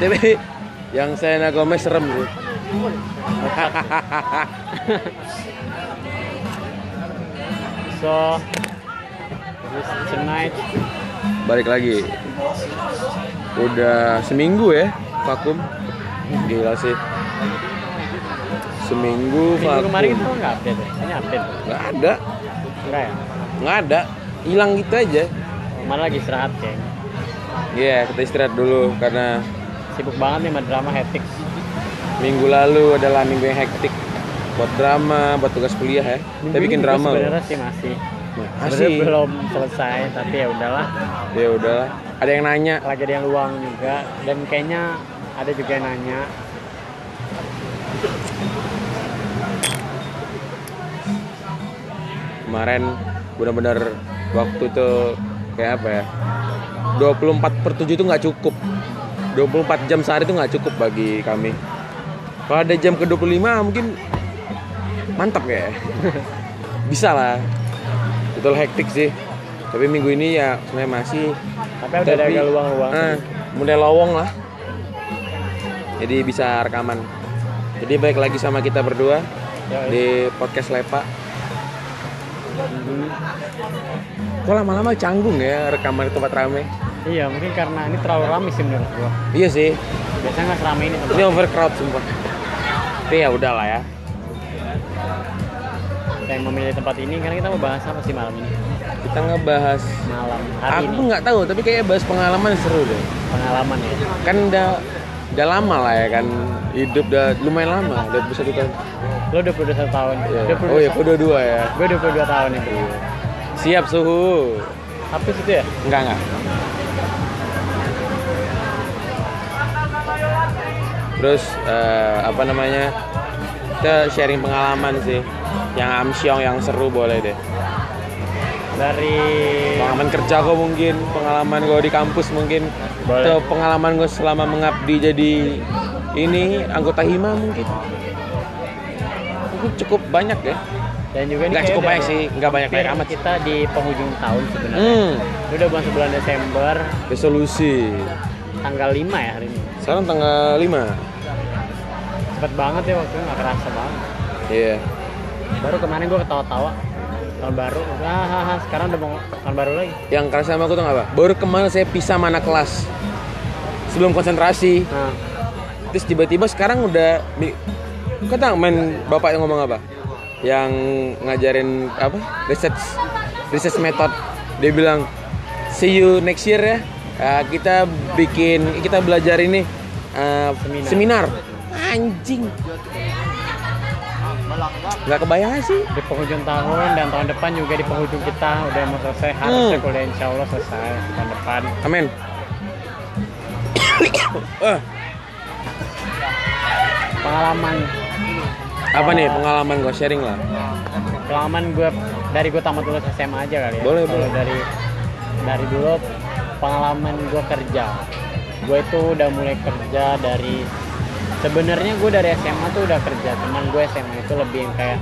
tapi yang Selena Gomez serem sih. So this tonight. Balik lagi. Udah seminggu ya vakum. Gila sih. Seminggu minggu vakum. kemarin kita nggak update ya? Ini update. Nggak ada. Enggak ya? nggak ada. Hilang gitu aja. Malah lagi istirahat kayaknya. Iya kita istirahat dulu karena Sibuk banget nih sama drama hektik. minggu lalu adalah minggu yang hektik buat drama buat tugas kuliah ya. Kita Minggu bikin ini juga drama Sebenarnya sih masih. Masih? belum selesai tapi ya udahlah. ya udahlah. Ada yang nanya? Lagi ada yang luang juga. Dan kayaknya ada juga yang nanya. Kemarin benar-benar waktu itu kayak apa ya? 24 per 7 itu nggak cukup 24 jam sehari itu nggak cukup bagi kami. Kalau ada jam ke 25 mungkin mantap ya. Bisa lah. Betul hektik sih. Tapi minggu ini ya sebenarnya masih tapi udah ada agak luang-luang. eh, mulai lowong lah. Jadi bisa rekaman. Jadi baik lagi sama kita berdua Ya, di podcast Lepa. Mhm. Kok lama-lama canggung ya rekaman di tempat rame? Iya mungkin karena ini terlalu ramai sih menurut gua. Iya sih, Biasanya nggak seramai ini tempat. ini overcrowd sumpah. Tapi ya udahlah ya. Kita yang memilih tempat ini karena kita mau bahas apa sih malam ini? Kita ngebahas Malam hari aku ini nggak tahu, tapi kayak bahas pengalaman seru deh. pengalaman ya. Kan udah udah lama lah ya kan hidup udah lumayan lama, udah satu tahun. Lo 21 tahun. Iya. 22 Oh iya, aku dua ya. Gue 22 tahun itu. Siap suhu. Habis itu ya? Enggak enggak. Terus eh, apa namanya? Kita sharing pengalaman sih. Yang amsyong yang seru boleh deh. Dari pengalaman kerja kok mungkin pengalaman gue di kampus mungkin Boleh. atau pengalaman gue selama mengabdi jadi ini anggota hima mungkin Mungkin cukup banyak ya dan juga ini nggak cukup banyak sih nggak banyak banyak amat Kita di penghujung tahun sebenarnya. hmm Udah bulan sebulan Desember, resolusi tanggal 5 ya hari ini. Sekarang tanggal 5 Cepet banget ya waktunya nggak kerasa banget. iya. Baru kemarin gue ketawa-tawa tahun baru. Ah, ah, ah, sekarang udah mau tahun baru lagi. yang kerasa sama aku tuh apa baru kemarin saya pisah mana kelas. Sebelum konsentrasi. Nah, terus tiba-tiba sekarang udah kata main bapak yang ngomong apa? Yang ngajarin apa? Research research method. Dia bilang see you next year ya. Uh, kita bikin kita belajar ini uh, Seminar. seminar. Anjing. Nggak kebayang sih. Di penghujung tahun dan tahun depan juga di penghujung kita udah mau selesai. Harusnya Hmm. kuliah insya Allah selesai tahun depan. Amin. Eh, pengalaman. Apa nih? Pengalaman gue sharing lah. Pengalaman gue dari gue tamat lulus SMA aja kali ya. Boleh, boleh. dari dari dulu pengalaman gue kerja gue itu udah mulai kerja dari sebenarnya gue dari SMA tuh udah kerja cuman gue SMA itu lebih yang kayak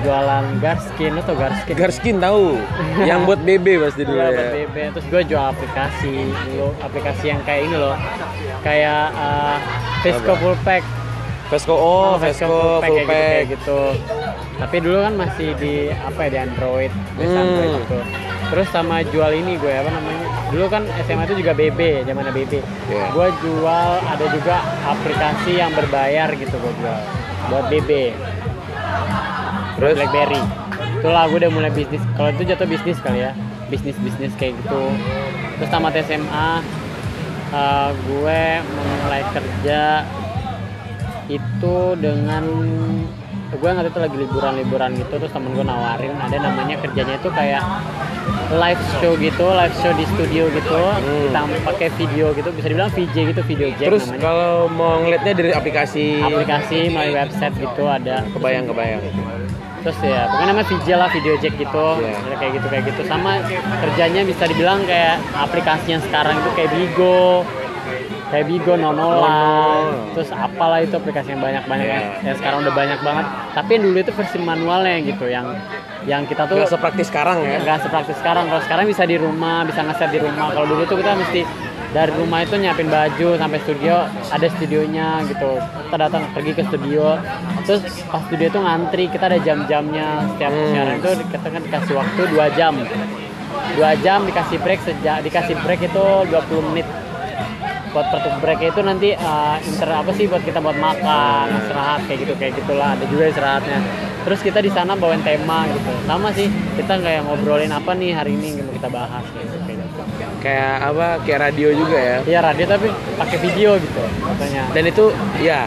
jualan garskin atau garskin Garskin tahu yang buat BB pasti dulu Iya, ya buat BB. Terus gue jual aplikasi dulu, aplikasi yang kayak ini loh, kayak uh, Vesco Apa? full pack, Vesco oh Vesco full kayak gitu, kayak pack gitu. Tapi dulu kan masih di apa ya di Android, base Hmm. Android gitu. Terus sama jual ini gue apa namanya? Dulu kan SMA itu juga BB, zaman BB. Iya. Gue jual ada juga aplikasi yang berbayar gitu gue jual buat BB. terus BlackBerry. Itulah gue udah mulai bisnis. Kalau itu jatuh bisnis kali ya, bisnis bisnis kayak gitu. Terus tamat SMA, uh, gue mulai kerja itu dengan gue nggak itu lagi liburan-liburan gitu terus temen gue nawarin ada namanya kerjanya itu kayak live show gitu live show di studio gitu kita pakai video gitu bisa dibilang VJ gitu video jack terus namanya. kalau mau ngeliatnya dari aplikasi aplikasi melalui website gitu ada. kebayang kebayang. Terus ya pokoknya namanya VJ lah video jack gitu. Ya, kayak gitu kayak gitu. Sama kerjanya bisa dibilang kayak aplikasi yang sekarang itu kayak Bigo kayak Bigo Nonola Nono. terus apalah itu aplikasi yang banyak banyak Iya. yang, yang sekarang udah banyak banget. Tapi yang dulu itu versi manualnya gitu yang yang kita tuh nggak sepraktis sekarang ya? Nggak sepraktis sekarang. Kalau sekarang bisa di rumah bisa ngeset di rumah. Kalau dulu tuh kita mesti dari rumah itu nyiapin baju sampai studio ada studionya gitu. Kita datang pergi ke studio. Terus pas studio itu ngantri kita ada jam-jamnya. Setiap Hmm. siaran itu kita kan dikasih waktu dua jam. Dua jam dikasih break sejak dikasih break itu 20 menit buat per break itu nanti uh, inter apa sih buat kita buat makan istirahat kayak gitu kayak gitulah ada juga istirahatnya terus kita di sana bawain tema gitu sama sih kita kayak ngobrolin apa nih hari ini yang mau kita bahas kayak gitu, kayak gitu. kayak apa kayak radio juga ya Iya radio tapi pakai video gitu katanya. dan itu ya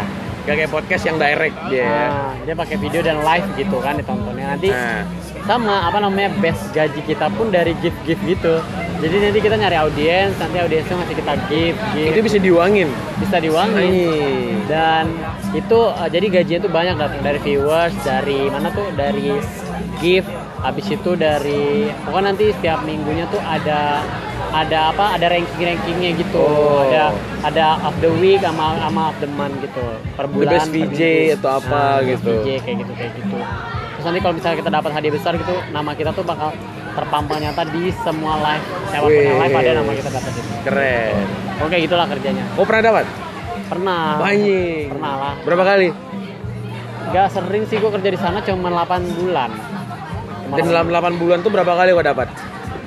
gak kayak podcast yang direct dia. Nah, dia pakai video dan live gitu kan ditontonnya nanti Nah, sama apa namanya best gaji kita pun dari gift gift gitu. Jadi nanti kita nyari audiens, nanti audiensnya ngasih kita gift, gift itu bisa diuangin bisa diwangi. Nih. Dan itu uh, jadi gajinya tuh banyak datang dari viewers, dari mana tuh dari gift, habis itu dari pokoknya nanti setiap minggunya tuh ada ada apa ada ranking rankingnya gitu Oh. ada ada of the week sama sama of the month gitu per The bulan best per VJ minggu. atau apa Nah, best gitu. VJ kayak gitu kayak gitu terus nanti kalau misalnya kita dapat hadiah besar gitu nama kita tuh bakal terpampang nyata di semua live yang Wih. live ada nama kita dapat itu keren oke gitulah kerjanya oh pernah dapat pernah banyak pernah lah berapa kali Gak sering sih gue kerja di sana cuma 8 bulan. Cuma dan dalam 8 bulan tuh berapa kali gua dapat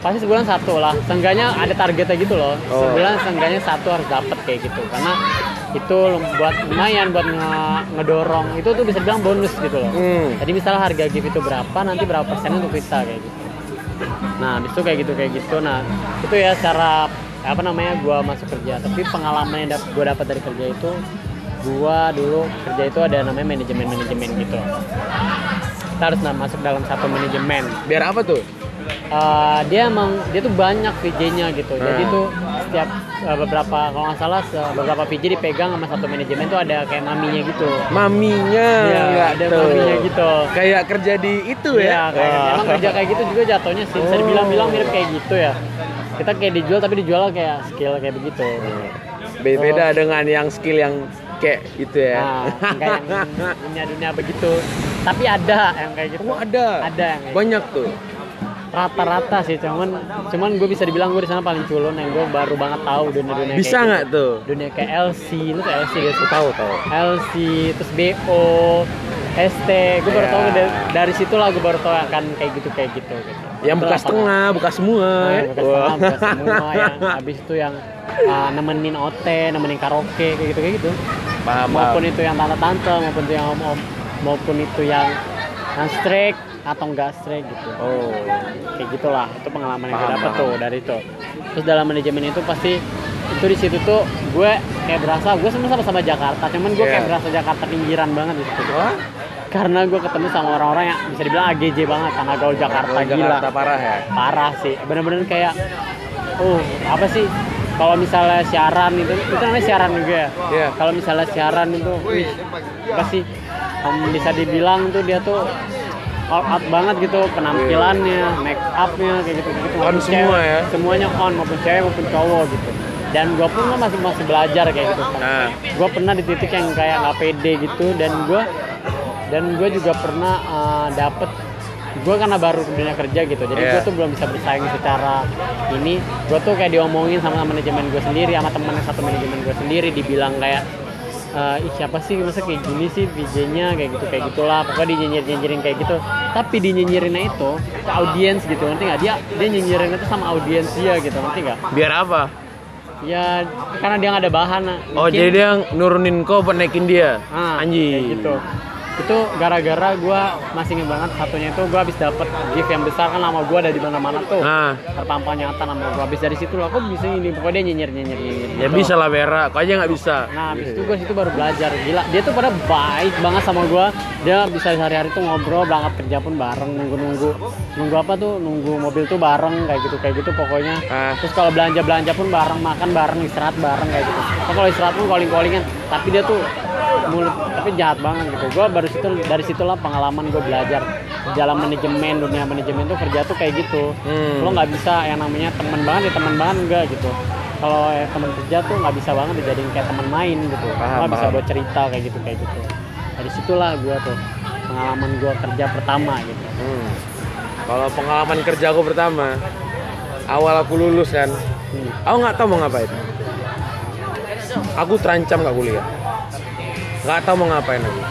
pasti sebulan satu lah. Seenggaknya ada targetnya gitu loh. Oh. Sebulan seenggaknya satu harus dapet kayak gitu. Karena itu buat lumayan buat nge- ngedorong. Itu tuh bisa bilang bonus gitu loh. hmm. Jadi misalnya harga gift itu berapa, nanti berapa persennya untuk kita kayak gitu. Nah, itu kayak gitu kayak gitu. Nah, itu ya cara apa namanya gua masuk kerja. Tapi pengalaman yang dap- gua dapat dari kerja itu gua dulu kerja itu ada namanya manajemen manajemen gitu. Kita harus masuk dalam satu manajemen. biar apa tuh Eh, dia emang dia tuh banyak VJ-nya gitu. Jadi Hmm. tuh setiap eh, beberapa kalau nggak salah beberapa VJ dipegang sama satu manajemen tuh ada kayak maminya gitu. maminya Iya, ada tuh. maminya gitu. kayak kerja di itu Iya, ya kayak Wah. emang kerja kayak gitu juga jatuhnya sih. Bisa Oh. dibilang-bilang mirip kayak gitu ya. Kita kayak dijual tapi dijual kayak skill kayak begitu. Be- beda dengan yang skill yang kayak gitu ya Nah, kayak dunia-dunia begitu. Tapi ada yang kayak gitu. oh ada Ada yang kayak banyak tuh rata-rata sih cuman cuman gue bisa dibilang gue di sana paling culun yang gue baru banget tahu dunia-dunia bisa kayak nggak gitu. tuh dunia kayak LC lu tuh LC gak sih tahu tahu LC terus BO ST gue baru Ya. tahu dari, dari situ lah gue baru tahu akan kayak gitu kayak gitu gitu yang Itu bekas lapangan. tengah bekas semua Nah, ya. bekas Wah. tengah, bekas semua yang habis itu yang uh, nemenin OT, nemenin karaoke kayak gitu kayak gitu. paham Maupun paham. itu yang tante-tante, maupun itu yang om-om, maupun itu yang yang strike atau enggak strike gitu. oh Kayak gitulah, itu pengalaman yang gue dapet paham. tuh dari itu. Terus dalam manajemen itu pasti itu di situ tuh gue kayak berasa gue sama sama sama Jakarta, cuman gue Iya. kayak berasa Jakarta pinggiran banget di situ. Wah, Karena gue ketemu sama orang-orang yang bisa dibilang AGJ banget karena gaul Jakarta kalau gila Jakarta parah ya parah sih bener-bener kayak uh apa sih kalau misalnya siaran itu itu namanya siaran juga ya Iya. kalau misalnya siaran itu wih, apa sih em, bisa dibilang tuh dia tuh all out banget gitu penampilannya make upnya kayak gitu gitu. On semua ya? semuanya on maupun cewek maupun cowok gitu. Dan gue pun masih masih belajar kayak gitu. Nah. Gue pernah di titik yang kayak nggak pede gitu dan gue dan gue juga pernah uh, dapet gue karena baru ke dunia kerja gitu jadi Iya. gue tuh belum bisa bersaing secara ini. Gue tuh kayak diomongin sama manajemen gue sendiri sama temen satu manajemen gue sendiri dibilang kayak eh ih siapa sih? Masa kayak gini sih VJ-nya kayak gitu kayak gitulah. Pokoknya dinyinyirin nyinyirin kayak gitu. Tapi dinyinyirinnya itu ke audiens gitu nanti nggak? Dia dia nyinyirin itu sama audiens dia gitu nanti nggak? Biar apa? Ya karena dia nggak ada bahan oh Mungkin- jadi dia nurunin kau naikin dia? Ah, anjing. gitu. Itu gara-gara gue masih inget banget satunya itu gue habis dapet gift yang besar kan nama gue ada di mana-mana tuh. nah Terpampang nyata nama gue. Habis dari situ lah, kok bisa ini? Pokoknya dia nyinyir nyinyir nyinyir. ya gitu. bisa lah Vera kau aja nggak bisa Nah, habis itu gue situ baru belajar. Gila, dia tuh pada baik banget sama gue. Dia bisa sehari-hari tuh ngobrol, berangkat kerja pun bareng, nunggu-nunggu. Nunggu apa tuh? Nunggu mobil tuh bareng, kayak gitu kayak gitu pokoknya. Ah. Terus kalau belanja belanja pun bareng, makan bareng, istirahat bareng kayak gitu. Nah, kalau istirahat pun calling callingan. Tapi dia tuh mulut tapi jahat banget gitu. Gue baru situ dari situlah pengalaman gue belajar dalam manajemen dunia manajemen tuh kerja tuh kayak gitu. Hmm. Lo nggak bisa yang namanya teman banget ya teman banget enggak gitu. Kalau eh, teman kerja tuh nggak bisa banget dijadiin kayak teman main gitu. Lo bisa buat cerita kayak gitu kayak gitu. Dari situlah gue tuh pengalaman gue kerja pertama gitu. Hmm. Kalau pengalaman kerja aku pertama, awal aku lulus kan, Hmm. aku nggak tahu mau ngapain. aku terancam gak kuliah nggak tahu mau ngapain lagi.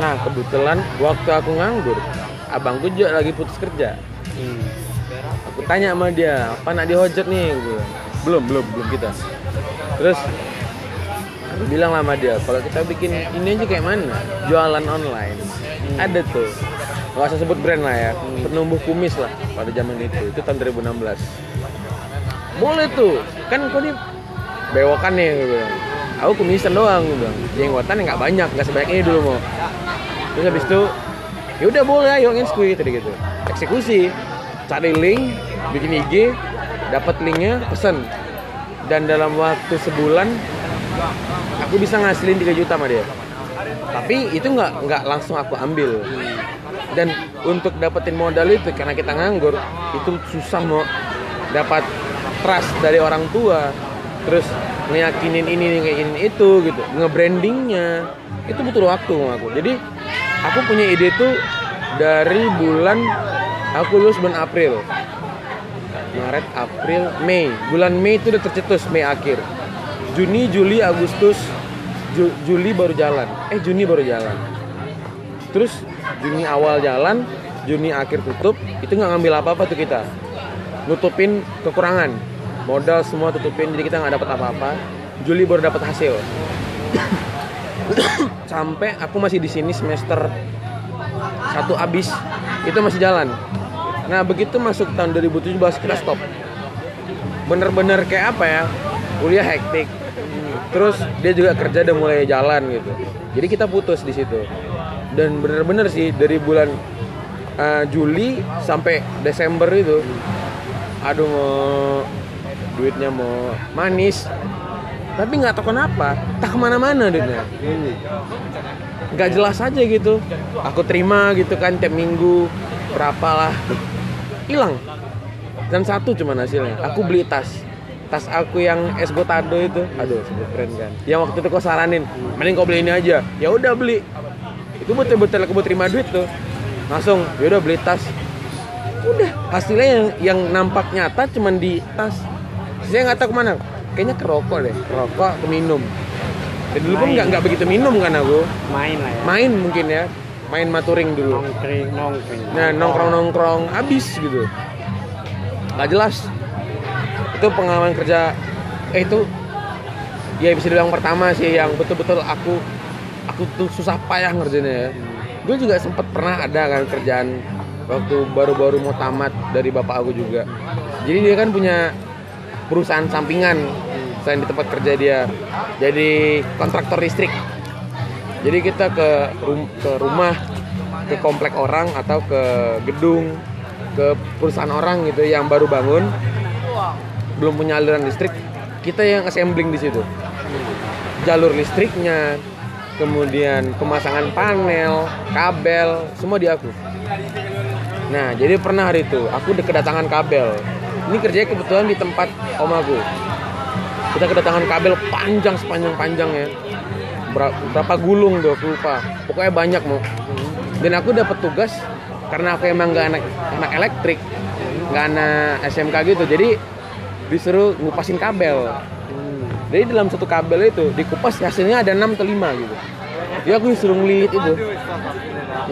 Nah kebetulan waktu aku nganggur abangku juga lagi putus kerja. Hmm. aku tanya sama dia apa nak dihojat nih? Bilang, belum belum belum kita. Terus aku bilang lah sama dia kalau kita bikin ini aja kayak mana? Jualan online. Ada tuh. Nggak usah sebut brand lah ya penumbuh kumis lah pada zaman itu itu tahun 2016 boleh tuh. Kan kau nih bewokan nih gue bilang aku kumisan doang gue bilang. Jenggotan nggak banyak nggak sebanyak ini dulu mau terus habis itu ya udah boleh ayo nge tadi gitu. Eksekusi cari link bikin IG dapat linknya pesen. Dan dalam waktu sebulan aku bisa ngasilin 3 juta sama dia. Tapi itu nggak nggak langsung aku ambil. Dan untuk dapetin modal itu karena kita nganggur itu susah mau dapat trust dari orang tua terus ngeyakinin ini ngeyakinin itu gitu. Ngebrandingnya. Itu butuh waktu aku. Jadi aku punya ide tuh dari bulan aku lulus bulan April. Maret April Mei. Bulan Mei itu udah tercetus Mei akhir. Juni Juli Agustus Ju- Juli baru jalan. Eh Juni baru jalan. Terus Juni awal jalan Juni akhir tutup itu nggak ngambil apa apa tuh kita. Nutupin kekurangan modal semua tutupin jadi kita nggak dapat apa-apa. Juli baru dapat hasil. Sampai aku masih di sini semester satu abis itu masih jalan. Nah begitu masuk tahun 2017 kita stop. Bener-bener kayak apa ya? Kuliah hektik. Terus dia juga kerja udah mulai jalan gitu. Jadi kita putus di situ. Dan bener-bener sih dari bulan uh, Juli sampai Desember itu aduh duitnya mau manis. Tapi nggak tahu kenapa tak ke mana-mana duitnya. Nggak jelas aja gitu. Aku terima gitu kan tiap minggu berapa lah hilang. Dan satu cuma hasilnya. Aku beli tas. Tas aku yang esgotado itu. Aduh sebut keren kan. Yang waktu itu kau saranin mending kau beli ini aja. Ya udah beli. Itu betul-betul aku terima duit tuh. Langsung ya udah beli tas. Udah hasilnya yang, yang nampak nyata cuman di tas saya nggak tahu ke mana. Kayaknya ke rokok deh. Ke rokok ke minum. Dan dulu pun nggak nggak begitu minum kan aku. Main lah ya. Main mungkin ya. Main maturing dulu. Nongkring nongkring. Nah nongkrong nongkrong habis gitu. Nggak jelas. Itu pengalaman kerja. Eh itu ya bisa dibilang pertama sih yang betul-betul aku aku tuh susah payah ngerjainnya ya. Gue juga sempat pernah ada kan kerjaan waktu baru-baru mau tamat dari bapak aku juga. Jadi dia kan punya perusahaan sampingan selain di tempat kerja dia. Jadi kontraktor listrik. Jadi kita ke rum- ke rumah ke komplek orang atau ke gedung ke perusahaan orang gitu yang baru bangun belum punya aliran listrik kita yang assembling di situ. Jalur listriknya kemudian pemasangan panel kabel semua di aku. Nah jadi pernah hari itu aku kedatangan kabel ini kerjanya kebetulan di tempat om aku kita kedatangan kabel panjang sepanjang panjangnya Ber- berapa gulung tuh aku lupa. Pokoknya banyak mau dan aku dapat tugas karena aku emang nggak anak anak elektrik nggak anak SMK gitu. Jadi disuruh ngupasin kabel. Jadi dalam satu kabel itu dikupas hasilnya ada 6 atau 5 gitu. Ya aku disuruh ngelit itu.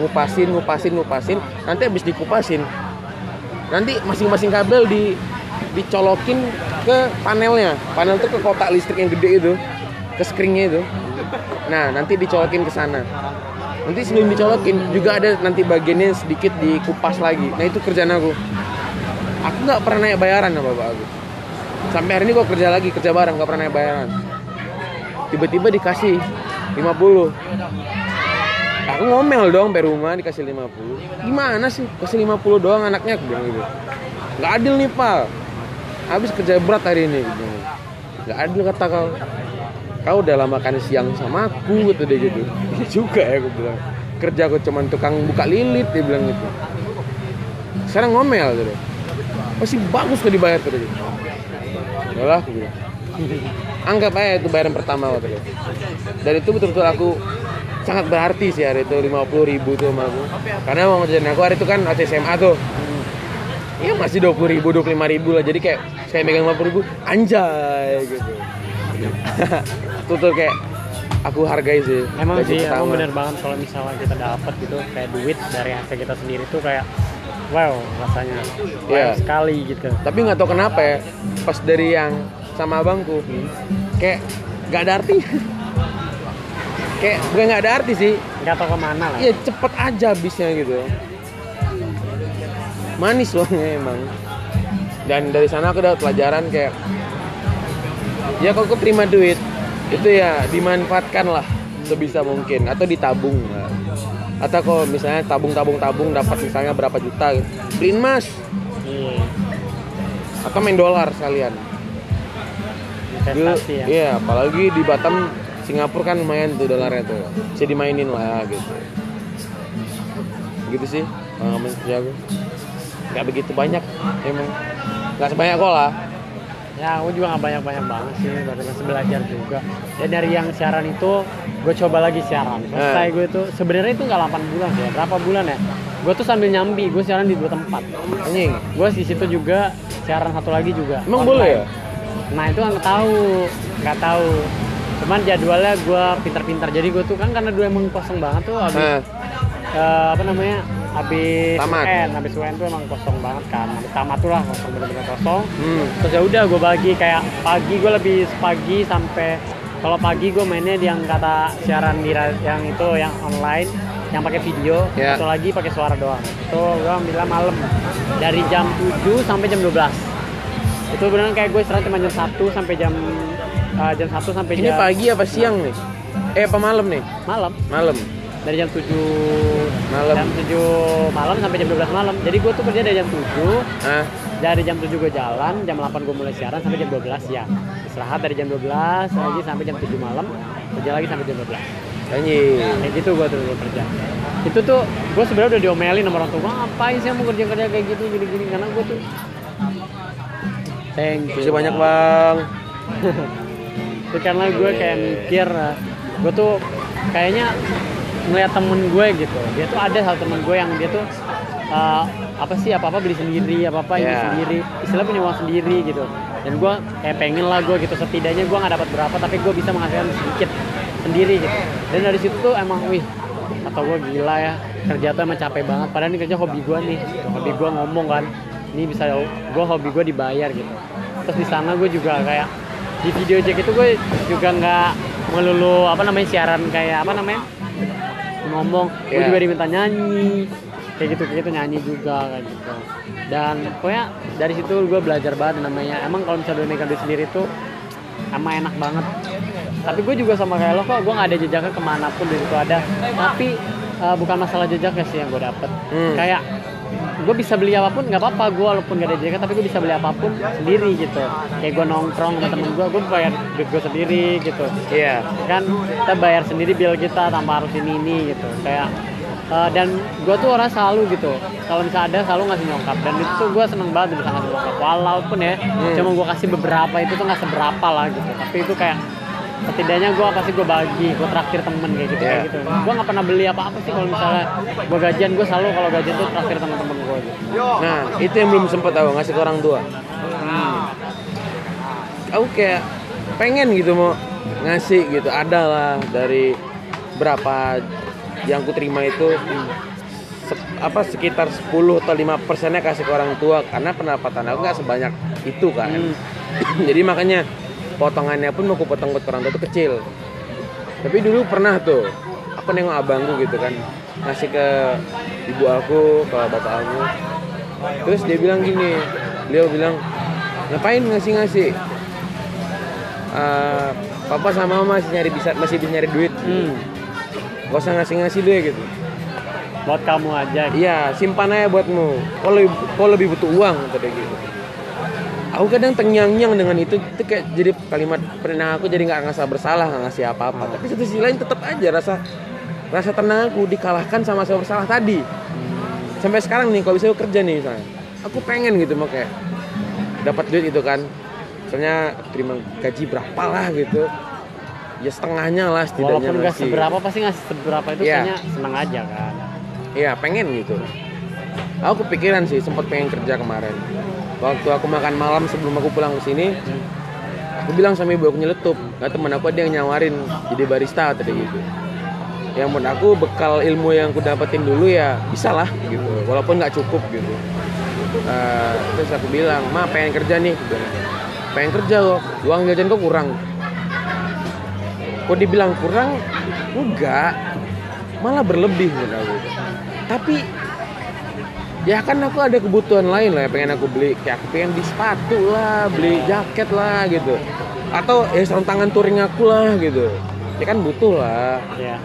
Ngupasin ngupasin ngupasin. Nanti habis dikupasin nanti masing-masing kabel di dicolokin ke panelnya. Panel itu ke kotak listrik yang gede itu ke screennya itu. Nah nanti dicolokin ke sana. Nanti sebelum dicolokin juga ada nanti bagiannya sedikit dikupas lagi. Nah itu kerjaan aku. Aku nggak pernah naik bayaran sama bapak aku. Sampai hari ini gua kerja lagi kerja bareng nggak pernah naik bayaran. Tiba-tiba dikasih 50 aku ngomel dong sampai rumah dikasih 50 gimana sih? Kasih 50 doang anaknya aku bilang gitu. Nggak adil nih pal. Habis kerja berat hari ini gitu. nggak adil kata kau. Kau udah lama makan siang sama aku gitu deh gitu. Iya juga ya aku bilang. Kerja aku cuman tukang buka lilit dia bilang gitu. Sekarang ngomel gitu masih bagus kok dibayar tuh gitu Enggak lah aku bilang. Anggap aja itu bayaran pertama waktu itu dan itu betul-betul aku sangat berarti sih hari itu 50 ribu tuh sama aku. Karena mau ngerjain aku hari itu kan AC SMA tuh. Iya masih 20 ribu, 25 ribu lah. Jadi kayak saya megang 50 ribu Anjay gitu. Itu tuh kayak aku hargai sih. Emang sih emang pertama. bener banget kalau misalnya kita dapat gitu kayak duit dari hasil kita sendiri tuh kayak wow rasanya wow Iya. sekali gitu. Tapi nggak tahu kenapa ya pas dari yang sama abangku kayak nggak ada artinya kayak bukan nggak ada arti sih. Nggak tahu ke mana lah. Iya cepet aja habisnya gitu. Manis uangnya emang. Dan dari sana aku dapat pelajaran kayak ya kalau aku terima duit itu ya dimanfaatkan lah sebisa mungkin. Atau ditabung lah. atau kalau misalnya tabung tabung tabung dapat misalnya berapa juta gitu. beliin emas. Iya. Atau main dolar sekalian. Dulu, investasi ya. iya apalagi di Batam Singapura kan lumayan tuh dolarnya tuh. Bisa dimainin lah gitu. Gitu sih pengalaman kerja gue nggak begitu banyak emang. Nggak sebanyak kok lah. Ya aku juga nggak banyak banyak banget sih baru masih belajar juga. Dan dari yang siaran itu gue coba lagi siaran. Selesai Eh. gue tuh sebenarnya itu nggak 8 bulan ya berapa bulan ya? Gue tuh sambil nyambi gue siaran di dua tempat. Anjing. Gue di situ juga siaran satu lagi juga. Emang online. boleh ya? Nah itu nggak tahu nggak tahu cuman jadwalnya gue pintar-pintar. Jadi gue tuh kan karena dulu emang kosong banget tuh habis nah, eh, apa namanya habis Tamat. UN habis UN tuh emang kosong banget kan. Habis tamat tuh lah kosong bener-bener kosong. Hmm. terus ya udah gue bagi kayak pagi gue lebih pagi sampai kalau pagi gue mainnya di yang kata siaran di yang itu yang online yang pakai video. Ya. satu lagi pakai suara doang. Itu gue ambilnya malam. Dari jam 7 sampai jam 12 itu beneran kayak gue istirahat cuma jam 1 sampai jam eh, jam 1 sampai ini jam pagi apa siang nih? Eh apa malam nih? Malam. Malam. Dari jam 7 Malam. jam 7 malam sampai jam 12 malam. Jadi gue tuh kerja dari jam 7 ah dari jam 7 gue jalan, jam 8 gue mulai siaran sampai jam 12 ya. Istirahat dari jam 12 lagi sampai jam 7 malam, kerja lagi sampai jam 12. anjing. Kayak gitu gue tuh dulu kerja. Itu tuh gue sebenarnya udah diomelin sama orang tua, "Wah, ngapain sih mau kerja kerja kayak gitu gini-gini? Karena gue tuh Thank you. banyak bang Itu karena gue kayak mikir gue tuh kayaknya ngeliat temen gue gitu. Dia tuh ada satu temen gue yang dia tuh uh, apa sih apa apa beli sendiri apa apa ini Yeah. sendiri istilah punya uang sendiri gitu. Dan gue kayak pengen lah gue gitu. Setidaknya gue nggak dapat berapa tapi gue bisa menghasilkan sedikit sendiri gitu. Dan dari situ tuh emang wih atau gue gila ya. Kerja tuh emang capek banget. Padahal ini kerja hobi gue nih. Hobi gue ngomong kan. Ini bisa gue hobi gue dibayar gitu. Terus di sana gue juga kayak di video jack itu gue juga nggak melulu apa namanya siaran kayak apa namanya ngomong. Gue Iya. juga diminta nyanyi kayak gitu kayak gitu nyanyi juga kayak gitu. Dan pokoknya dari situ gue belajar banget namanya. Emang kalau misalnya megang duit sendiri tuh emang enak banget. Tapi gue juga sama kayak lo kok gue nggak ada jejaknya ke mana pun di situ ada. Tapi eh, bukan masalah jejaknya sih yang gue dapet. Hmm. kayak gue bisa beli apa pun nggak apa-apa gue walaupun gak ada jejak tapi gue bisa beli apa pun sendiri gitu. Kayak gue nongkrong sama temen gue gue bayar duit gue sendiri gitu. Iya. Kan kita bayar sendiri bill kita tanpa harus ini ini gitu. Kayak eh, dan gue tuh orang selalu gitu. Kalau misalnya ada selalu ngasih nyokap. Dan itu tuh gue seneng banget bisa ngasih nyokap. Walaupun ya Hmm. cuma gue kasih beberapa itu tuh nggak seberapa lah gitu. Tapi itu kayak setidaknya gue pasti gue bagi gue traktir temen kayak gitu kayak Iya. gitu. Gue nggak pernah beli apa apa sih kalau misalnya gue gajian gue selalu kalau gajian tuh traktir teman-teman gue gitu. Nah itu yang belum sempet tahu ngasih ke orang tua. Aku kayak pengen gitu mau ngasih gitu ada lah dari berapa yang ku terima itu se- apa sekitar 10 atau 5 persennya kasih ke orang tua karena pendapatan aku nggak sebanyak itu kan. Hmm. jadi makanya potongannya pun mau aku potong ke orang tua itu kecil. Tapi dulu pernah tuh. Aku nengok abangku gitu kan. Ngasih ke ibu aku ke bapak aku. Terus dia bilang gini beliau bilang ngapain ngasih ngasih papa sama mama masih nyari bisa masih bisa nyari duit. Hmm. gak usah ngasih ngasih deh gitu. Buat kamu aja. Gitu. iya simpan aja buatmu. Kau lebih kau lebih butuh uang kata dia gitu aku kadang tengyang-nyang dengan itu. Itu kayak jadi kalimat pernah aku jadi nggak ngerasa bersalah nggak ngasih apa-apa. Tapi satu sisi lain tetap aja rasa rasa tenang aku dikalahkan sama rasa bersalah tadi. Sampai sekarang nih kalau bisa aku kerja nih misalnya. Aku pengen gitu mau kayak dapat duit itu kan. Misalnya terima gaji berapa lah gitu. Ya setengahnya lah setidaknya walaupun nggak seberapa pasti ngasih seberapa itu Iya. kayaknya senang aja kan. Iya pengen gitu. Aku kepikiran sih sempat pengen kerja kemarin. Waktu aku makan malam sebelum aku pulang ke sini, aku bilang sama ibu aku nyeletup. Nah temen aku ada yang nyawarin jadi barista tadi gitu. Yang menurut aku bekal ilmu yang aku dapetin dulu ya bisa lah gitu walaupun nggak cukup gitu. Eh, terus aku bilang ma pengen kerja nih. Pengen kerja kok uang jajan kok kurang. Kok dibilang kurang? Enggak malah berlebih menurut aku. Tapi ya kan aku ada kebutuhan lain lah pengen aku beli kayak aku pengen beli sepatu lah beli jaket lah gitu. Atau ya sarung tangan touring aku lah gitu. Ya kan butuh lah. Ya.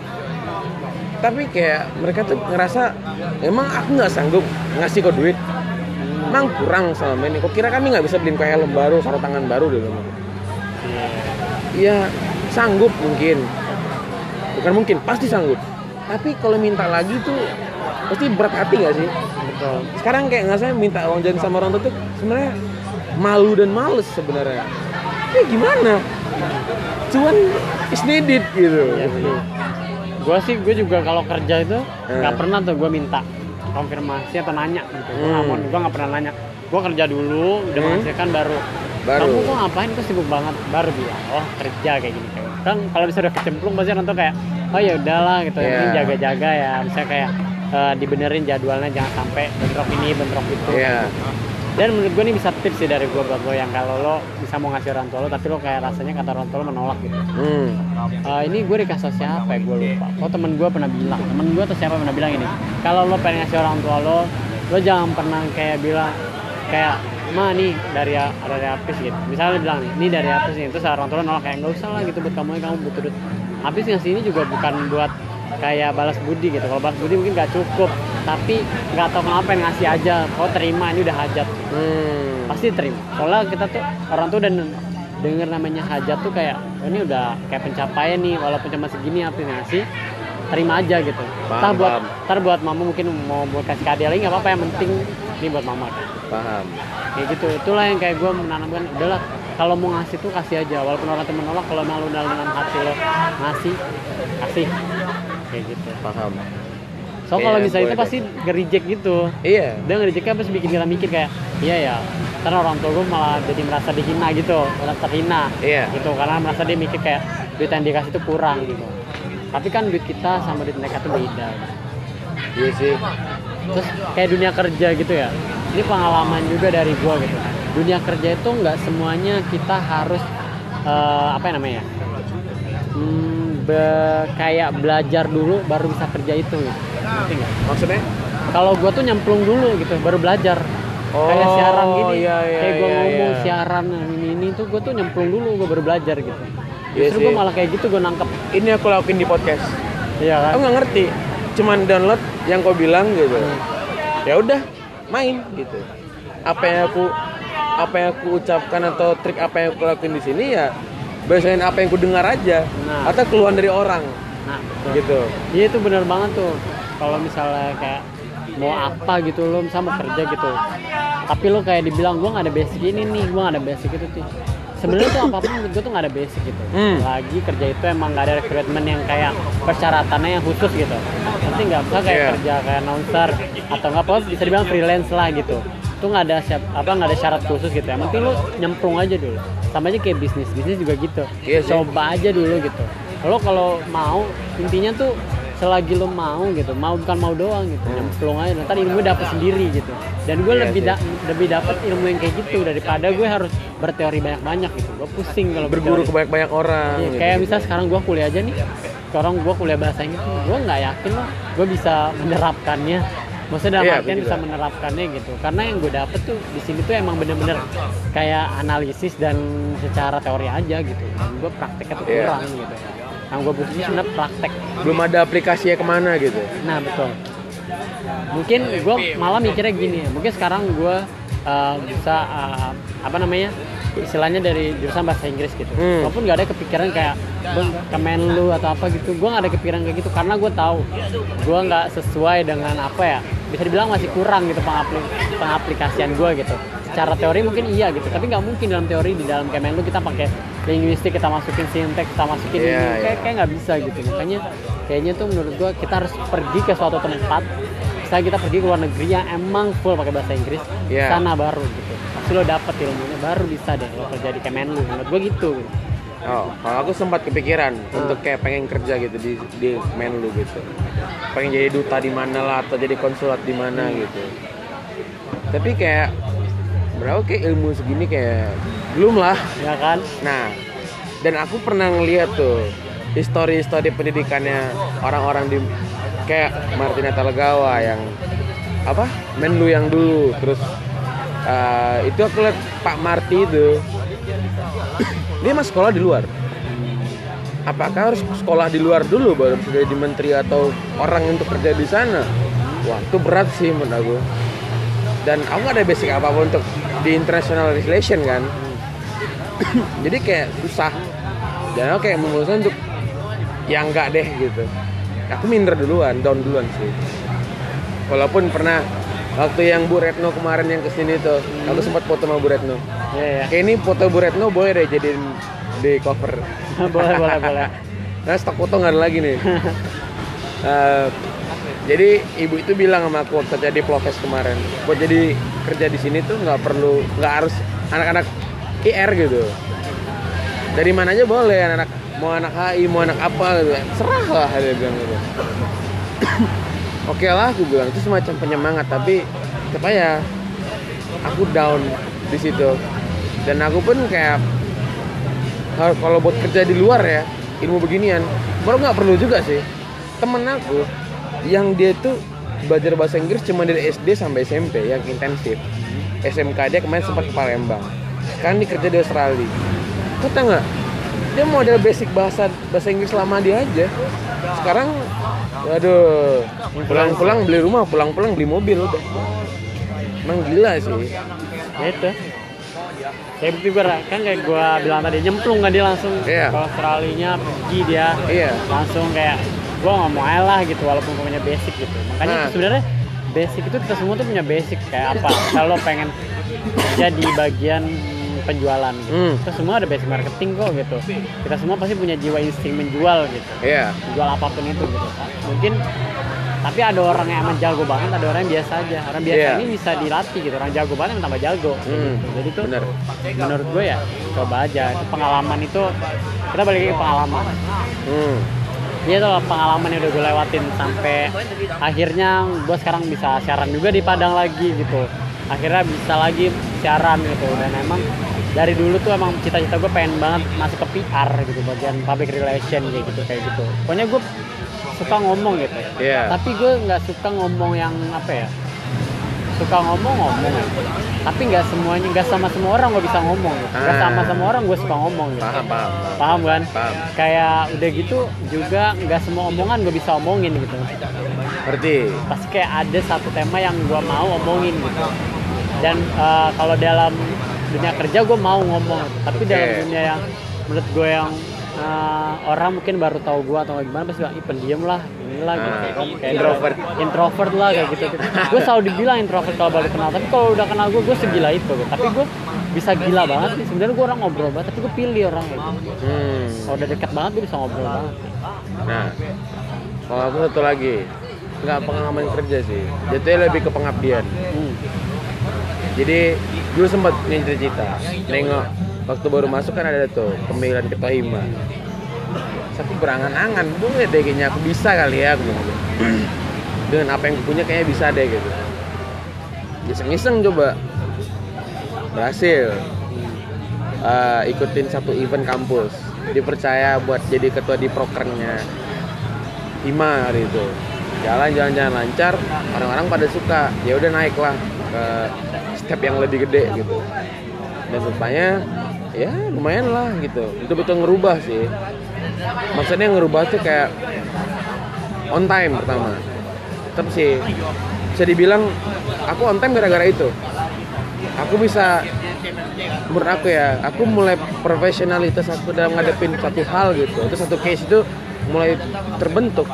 Tapi kayak mereka tuh ngerasa emang aku nggak sanggup ngasih kau duit? Emang kurang selama ini. Kok kira kami nggak bisa beliin kau helm baru sarung tangan baru deh iya Iya sanggup mungkin. Bukan mungkin pasti sanggup. Tapi kalau minta lagi tuh pasti berat hati nggak sih sekarang kayak nggak saya minta uang jajan sama orang tua tuh sebenarnya malu dan males sebenarnya ya gimana cuan is needed gitu Iya sih. Gue sih gue juga kalau kerja itu nggak Eh. pernah tuh gue minta konfirmasi atau nanya gitu. Hmm. mau, gue nggak pernah nanya. Gue kerja dulu, udah Hmm. menghasilkan baru. Baru. Kamu kok ngapain? Kok sibuk banget? Baru bilang, oh kerja kayak gini. Kan kalau bisa udah kecemplung pasti orang tuh kayak, oh ya udahlah gitu. Yang Iya. penting jaga-jaga ya. Misalnya kayak eh, dibenerin jadwalnya jangan sampai bentrok ini bentrok itu. Iya Dan menurut gue ini bisa tips sih dari gue buat lo yang kalau lo bisa mau ngasih orang tua lo tapi lo kayak rasanya kata orang tua lo menolak gitu. hmm. Eh, ini gue dikasih siapa ya gue lupa oh temen gue pernah bilang temen gue atau siapa pernah bilang ini kalau lo pengen ngasih orang tua lo lo jangan pernah kayak bilang kayak ma nih dari dari Apis gitu misalnya bilang nih ini dari Apis nih terus orang tua lo nolak kayak nggak usah lah gitu buat kamu kamu butuh duit Apis ngasih ini juga bukan buat kayak balas budi gitu. Kalau balas budi mungkin nggak cukup tapi nggak tahu kenapa yang ngasih aja. Kau terima ini udah hajat. Hmm. pasti terima. Soalnya kita tuh orang tuh udah denger namanya hajat tuh kayak oh, ini udah kayak pencapaian nih walaupun cuma segini apa yang ngasih terima aja gitu. Paham, ntar buat paham. ntar buat mama mungkin mau buat kasih ke adik lagi nggak apa-apa yang penting ini buat mama. Paham. Kayak gitu. Itulah yang kayak gue menanamkan udahlah kalau mau ngasih tuh kasih aja. Walaupun orang tuh menolak kalau malu dalam hati lo ngasih kasih kayak gitu. Paham. So Iya, kalau misalnya itu pasti nge-reject gitu. Iya. Dia ngerjainnya pas bikin kita mikir kayak iya ya karena orang tua gue malah jadi merasa dihina gitu merasa terhina. Iya. gitu karena merasa dia mikir kayak duit yang dikasih itu kurang gitu. Tapi kan duit kita sama duit mereka tuh beda. Iya sih. Terus kayak dunia kerja gitu ya. Ini pengalaman juga dari gue gitu. Dunia kerja itu nggak semuanya kita harus eh, apa ya namanya ya? Hmm, be- kayak belajar dulu baru bisa kerja itu gitu. Maksudnya? Kalau gue tuh nyemplung dulu gitu baru belajar. Kayak Oh, siaran gini. iya, iya, kayak gue iya, ngomong iya. siaran ini ini tuh gue tuh nyemplung dulu gue baru belajar gitu. Iya justru gue malah kayak gitu gue nangkep. Ini aku lakuin di podcast. Iya kan? Aku nggak ngerti. Cuman download yang kau bilang gitu. Hmm. ya udah main gitu. Apa yang aku apa yang aku ucapkan atau trik apa yang aku lakuin di sini ya basahin apa yang ku dengar aja. Nah. atau keluhan dari orang. Nah betul. gitu. Iya itu bener banget tuh. Kalau misalnya kayak mau apa gitu lo mau kerja gitu. Tapi lo kayak dibilang gue gak ada basic ini nih gue gak ada basic itu tuh sebenarnya tuh apa pun menurut gue tuh gak ada basic gitu. Hmm. lagi kerja itu emang gak ada rekrutmen yang kayak persyaratannya yang khusus gitu. Nanti nggak bisa kayak Iya. kerja kayak announcer atau nggak apa bisa dibilang freelance lah gitu. Itu nggak ada siap apa nggak ada syarat khusus gitu. Yang penting lo nyemplung aja dulu sama aja kayak bisnis bisnis juga gitu. Iya sih. coba aja dulu gitu. Lo kalau mau intinya tuh selagi lo mau gitu mau bukan mau doang gitu nyemplung aja. Ntar ilmu dapet sendiri gitu. Dan gue Iya lebih da- lebih dapet ilmu yang kayak gitu daripada gue harus berteori banyak banyak gitu. Gue pusing kalau berguru berteori. ke banyak banyak orang Iya, gitu. kayak misal sekarang gue kuliah aja nih. Sekarang gue kuliah bahasa Inggris gue nggak yakin loh gue bisa menerapkannya maksudnya dalam Iya, artian bisa menerapkannya gitu. Karena yang gue dapet tuh di sini tuh emang bener-bener kayak analisis dan secara teori aja gitu. Dan gue prakteknya tuh Iya. kurang gitu. Yang gue butuh sebenarnya praktek. Belum ada aplikasinya ke mana gitu. Nah betul. Mungkin gue malah mikirnya gini ya mungkin sekarang gue uh, bisa uh, apa namanya istilahnya dari jurusan bahasa Inggris gitu Hmm. walaupun gak ada kepikiran kayak "Bang, Kemenlu atau apa gitu gue gak ada kepikiran kayak gitu karena gue tahu gue nggak sesuai dengan apa ya bisa dibilang masih kurang gitu pengapli- pengaplikasian gue gitu secara teori mungkin iya gitu tapi nggak mungkin dalam teori di dalam Kemenlu kita pakai linguistik kita masukin sintek kita masukin Iya, ini kayak iya. kayak nggak bisa gitu makanya kayaknya tuh menurut gua kita harus pergi ke suatu tempat misalnya kita pergi ke luar negeri yang emang full pakai bahasa Inggris Iya. sana baru gitu pasti lo dapet ilmunya baru bisa deh lo kerja di Kemenlu menurut gue gitu Oh, kalau aku sempat kepikiran untuk kayak pengen kerja gitu di di Menlu gitu. Pengen jadi duta di mana lah atau jadi konsulat di mana gitu. Tapi kayak berapa kayak ilmu segini kayak belum lah. ya kan Nah, dan aku pernah ngeliat tuh histori-histori pendidikannya orang-orang di kayak Martina Talagawa yang apa Menlu yang dulu. Terus eh, itu aku lihat Pak Marti itu dia mah sekolah di luar. Apakah harus sekolah di luar dulu baru bisa jadi menteri atau orang untuk kerja di sana? Wah itu berat sih menurut aku. Dan nggak ada basic apa apa untuk di international relation kan. Jadi kayak susah. Dan aku kayak memutuskan untuk yang enggak deh gitu aku minder duluan down duluan sih. Walaupun pernah waktu yang Bu Retno kemarin yang ke sini tuh aku sempat foto sama Bu Retno. Ya ya kayak ini foto Bu Retno boleh deh jadiin di cover. Boleh boleh boleh. Nah stok foto nggak ada lagi nih. Eh, jadi ibu itu bilang sama aku waktu jadi Plokes kemarin buat jadi kerja di sini tuh nggak perlu nggak harus anak-anak IR gitu. Dari mana aja boleh anak mau anak HI mau anak apa gitu serah lah dia bilang gitu. Oke lah aku bilang itu semacam penyemangat tapi tetap aja aku down di situ. Dan aku pun kayak kalau kalau buat kerja di luar ya ilmu beginian baru nggak perlu juga sih. Temen aku yang dia tuh belajar bahasa Inggris cuma dari SD sampai SMP yang intensif. SMK dia kemarin sempat ke Palembang. Sekarang dia kerja di Australia. Kau tahu nggak dia model basic bahasa bahasa Inggris lama dia aja. Sekarang waduh pulang-pulang beli rumah pulang-pulang beli mobil udah. Emang gila sih. Ya itu. Kayak bukti gue kan kayak gue bilang tadi nyemplung kan dia langsung Iya. ke Australia pergi dia. Iya. Langsung kayak gue ngomong aja lah gitu walaupun gue punya basic gitu. Makanya Nah. sebenarnya basic itu kita semua tuh punya basic kayak apa? Kalau pengen kerja di bagian penjualan gitu. Hmm. kita semua ada basic marketing kok gitu kita semua pasti punya jiwa insting menjual gitu iya jual apa pun itu gitu mungkin tapi ada orang yang emang jago banget ada orang yang biasa aja orang biasa Iya. ini bisa dilatih gitu orang jago banget yang tambah jago Hmm, gitu. jadi tuh bener. menurut gue ya coba aja itu pengalaman itu kita balik ke pengalaman hmm. Iya tuh pengalaman yang udah gue lewatin sampai akhirnya gue sekarang bisa siaran juga di Padang lagi gitu. Akhirnya bisa lagi siaran gitu dan emang dari dulu tuh emang cita-cita gue pengen banget masuk ke PR gitu bagian public relation kayak gitu kayak gitu. Pokoknya gue suka ngomong gitu. Iya. Tapi gue nggak suka ngomong yang apa ya? Suka ngomong ngomong ya. Tapi nggak semuanya nggak sama semua orang gue bisa ngomong gitu. Nggak Ah. sama semua orang gue suka ngomong gitu. paham paham paham. Paham kan? Paham. Kayak udah gitu juga nggak semua omongan gue bisa omongin gitu. ngerti Pasti kayak ada satu tema yang gue mau omongin gitu. Dan eh, kalau dalam dunia kerja gue mau ngomong, tapi dalam Oke. dunia yang menurut gue yang eh, orang mungkin baru tahu gue atau gimana pasti bilang, pendiam lah, inilah gitu Ah. Kayak introvert. introvert lah kayak gitu. gue selalu dibilang introvert kalau baru kenal, tapi kalau udah kenal gue, gue segila itu. Gitu. Tapi gue bisa gila banget sih. Sebenarnya gue orang ngobrol banget, tapi gue pilih orang gitu. hmm. Kalau udah deket banget gue bisa ngobrol banget. Nah, kalau aku satu lagi, nggak pengalaman kerja sih. Jatuhnya lebih ke pengabdian. Hmm. Jadi dulu sempat punya cita-cita, nengok waktu baru masuk kan ada tuh pemilihan ketua hima. Tapi berangan-angan, boleh deh kayaknya aku bisa kali ya, aku gitu. Dengan apa yang aku punya kayaknya bisa deh gitu. Iseng-iseng coba, berhasil. Eh, ikutin satu event kampus, dipercaya buat jadi ketua di prokernya Hima hari itu jalan jalan jalan lancar orang-orang pada suka ya udah naik lah ke step yang lebih gede gitu. Dan rupanya ya lumayan lah gitu. Betul-betul ngerubah sih. Maksudnya ngerubah tuh kayak on time pertama. Tetap sih. Bisa dibilang aku on time gara-gara itu. Aku bisa menurut aku ya aku mulai profesionalitas aku dalam ngadepin satu hal gitu. Itu satu case itu mulai terbentuk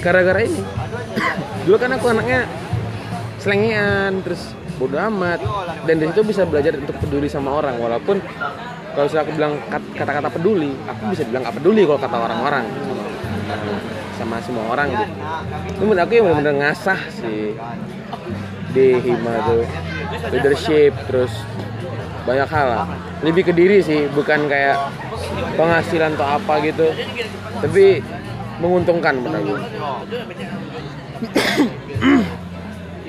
gara-gara ini. Dulu kan aku anaknya selengean terus bodo amat. Dan dari situ bisa belajar untuk peduli sama orang walaupun kalau aku bilang kat- kata-kata peduli aku bisa bilang gak peduli kalau kata orang-orang. Sama sama semua orang gitu. Itu menurut aku yang benar-benar ngasah sih. Di hima tuh. Leadership terus banyak hal lah. Lebih ke diri sih bukan kayak penghasilan atau apa gitu. Tapi menguntungkan menurut aku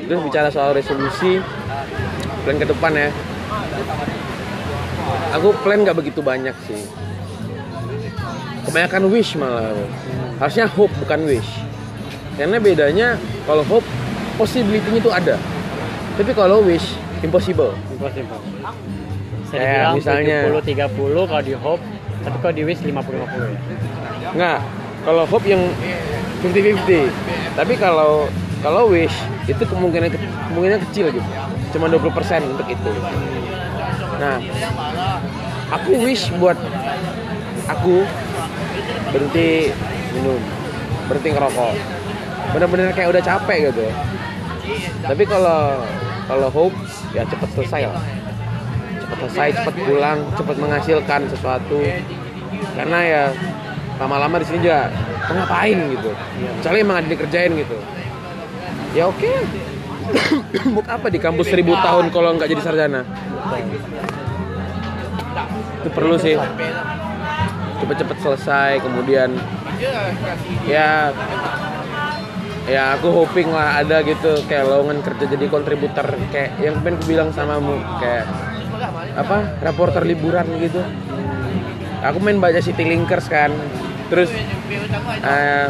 terus bicara soal resolusi plan ke depan ya. Aku plan nggak begitu banyak sih. Kebanyakan wish malah. Harusnya hope bukan wish. Karena bedanya kalau hope possibility-nya itu ada. Tapi kalau wish impossible. Impossible. Bisa Kayak dibilang misalnya- 70 30 kalau di hope tapi kalau di wish 50 50 ya nggak kalau hope yang 50-50 tapi kalau kalau wish itu kemungkinan kemungkinan kecil gitu. Cuma 20% untuk itu. Nah aku wish buat aku berhenti minum berhenti ngerokok. Bener-bener kayak udah capek gitu. Tapi kalau kalau hope ya cepet selesai lah. Cepet selesai cepet pulang cepet menghasilkan sesuatu. Karena ya lama-lama di sini juga "Kau ngapain? gitu. Kecuali emang ada dikerjain gitu ya oke. Buat apa di kampus seribu tahun kalau nggak jadi sarjana? Itu perlu sih. Cepet-cepet selesai kemudian ya ya aku hoping lah ada gitu kayak lowongan kerja jadi kontributor kayak yang kemarin aku bilang samamu kayak apa reporter liburan gitu. Aku main baca City Linkers kan. Terus eh,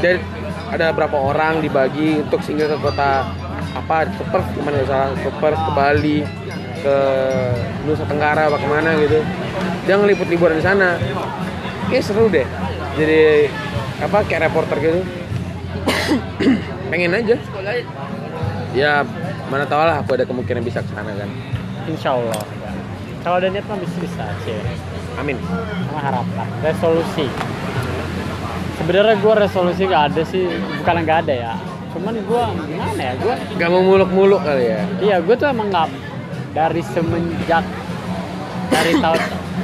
dan ada berapa orang dibagi untuk singgah ke kota apa ke Perth ke mana nggak salah ke Perth ke Bali ke Nusa Tenggara apa ke mana gitu. Dia ngeliput liburan di sana. Kayak seru deh. Jadi apa kayak reporter gitu. Pengen aja. Ya? Mana tahu lah aku ada kemungkinan bisa ke sana kan. Insya Allah kalau ada niat mah bisa bisa sih amin. Sama harapan. Resolusi sebenarnya gue resolusi gak ada sih bukan nggak ada ya. Cuman gue gimana ya gue gak mau muluk-muluk kali ya? Iya gue tuh emang nggak dari semenjak dari tahun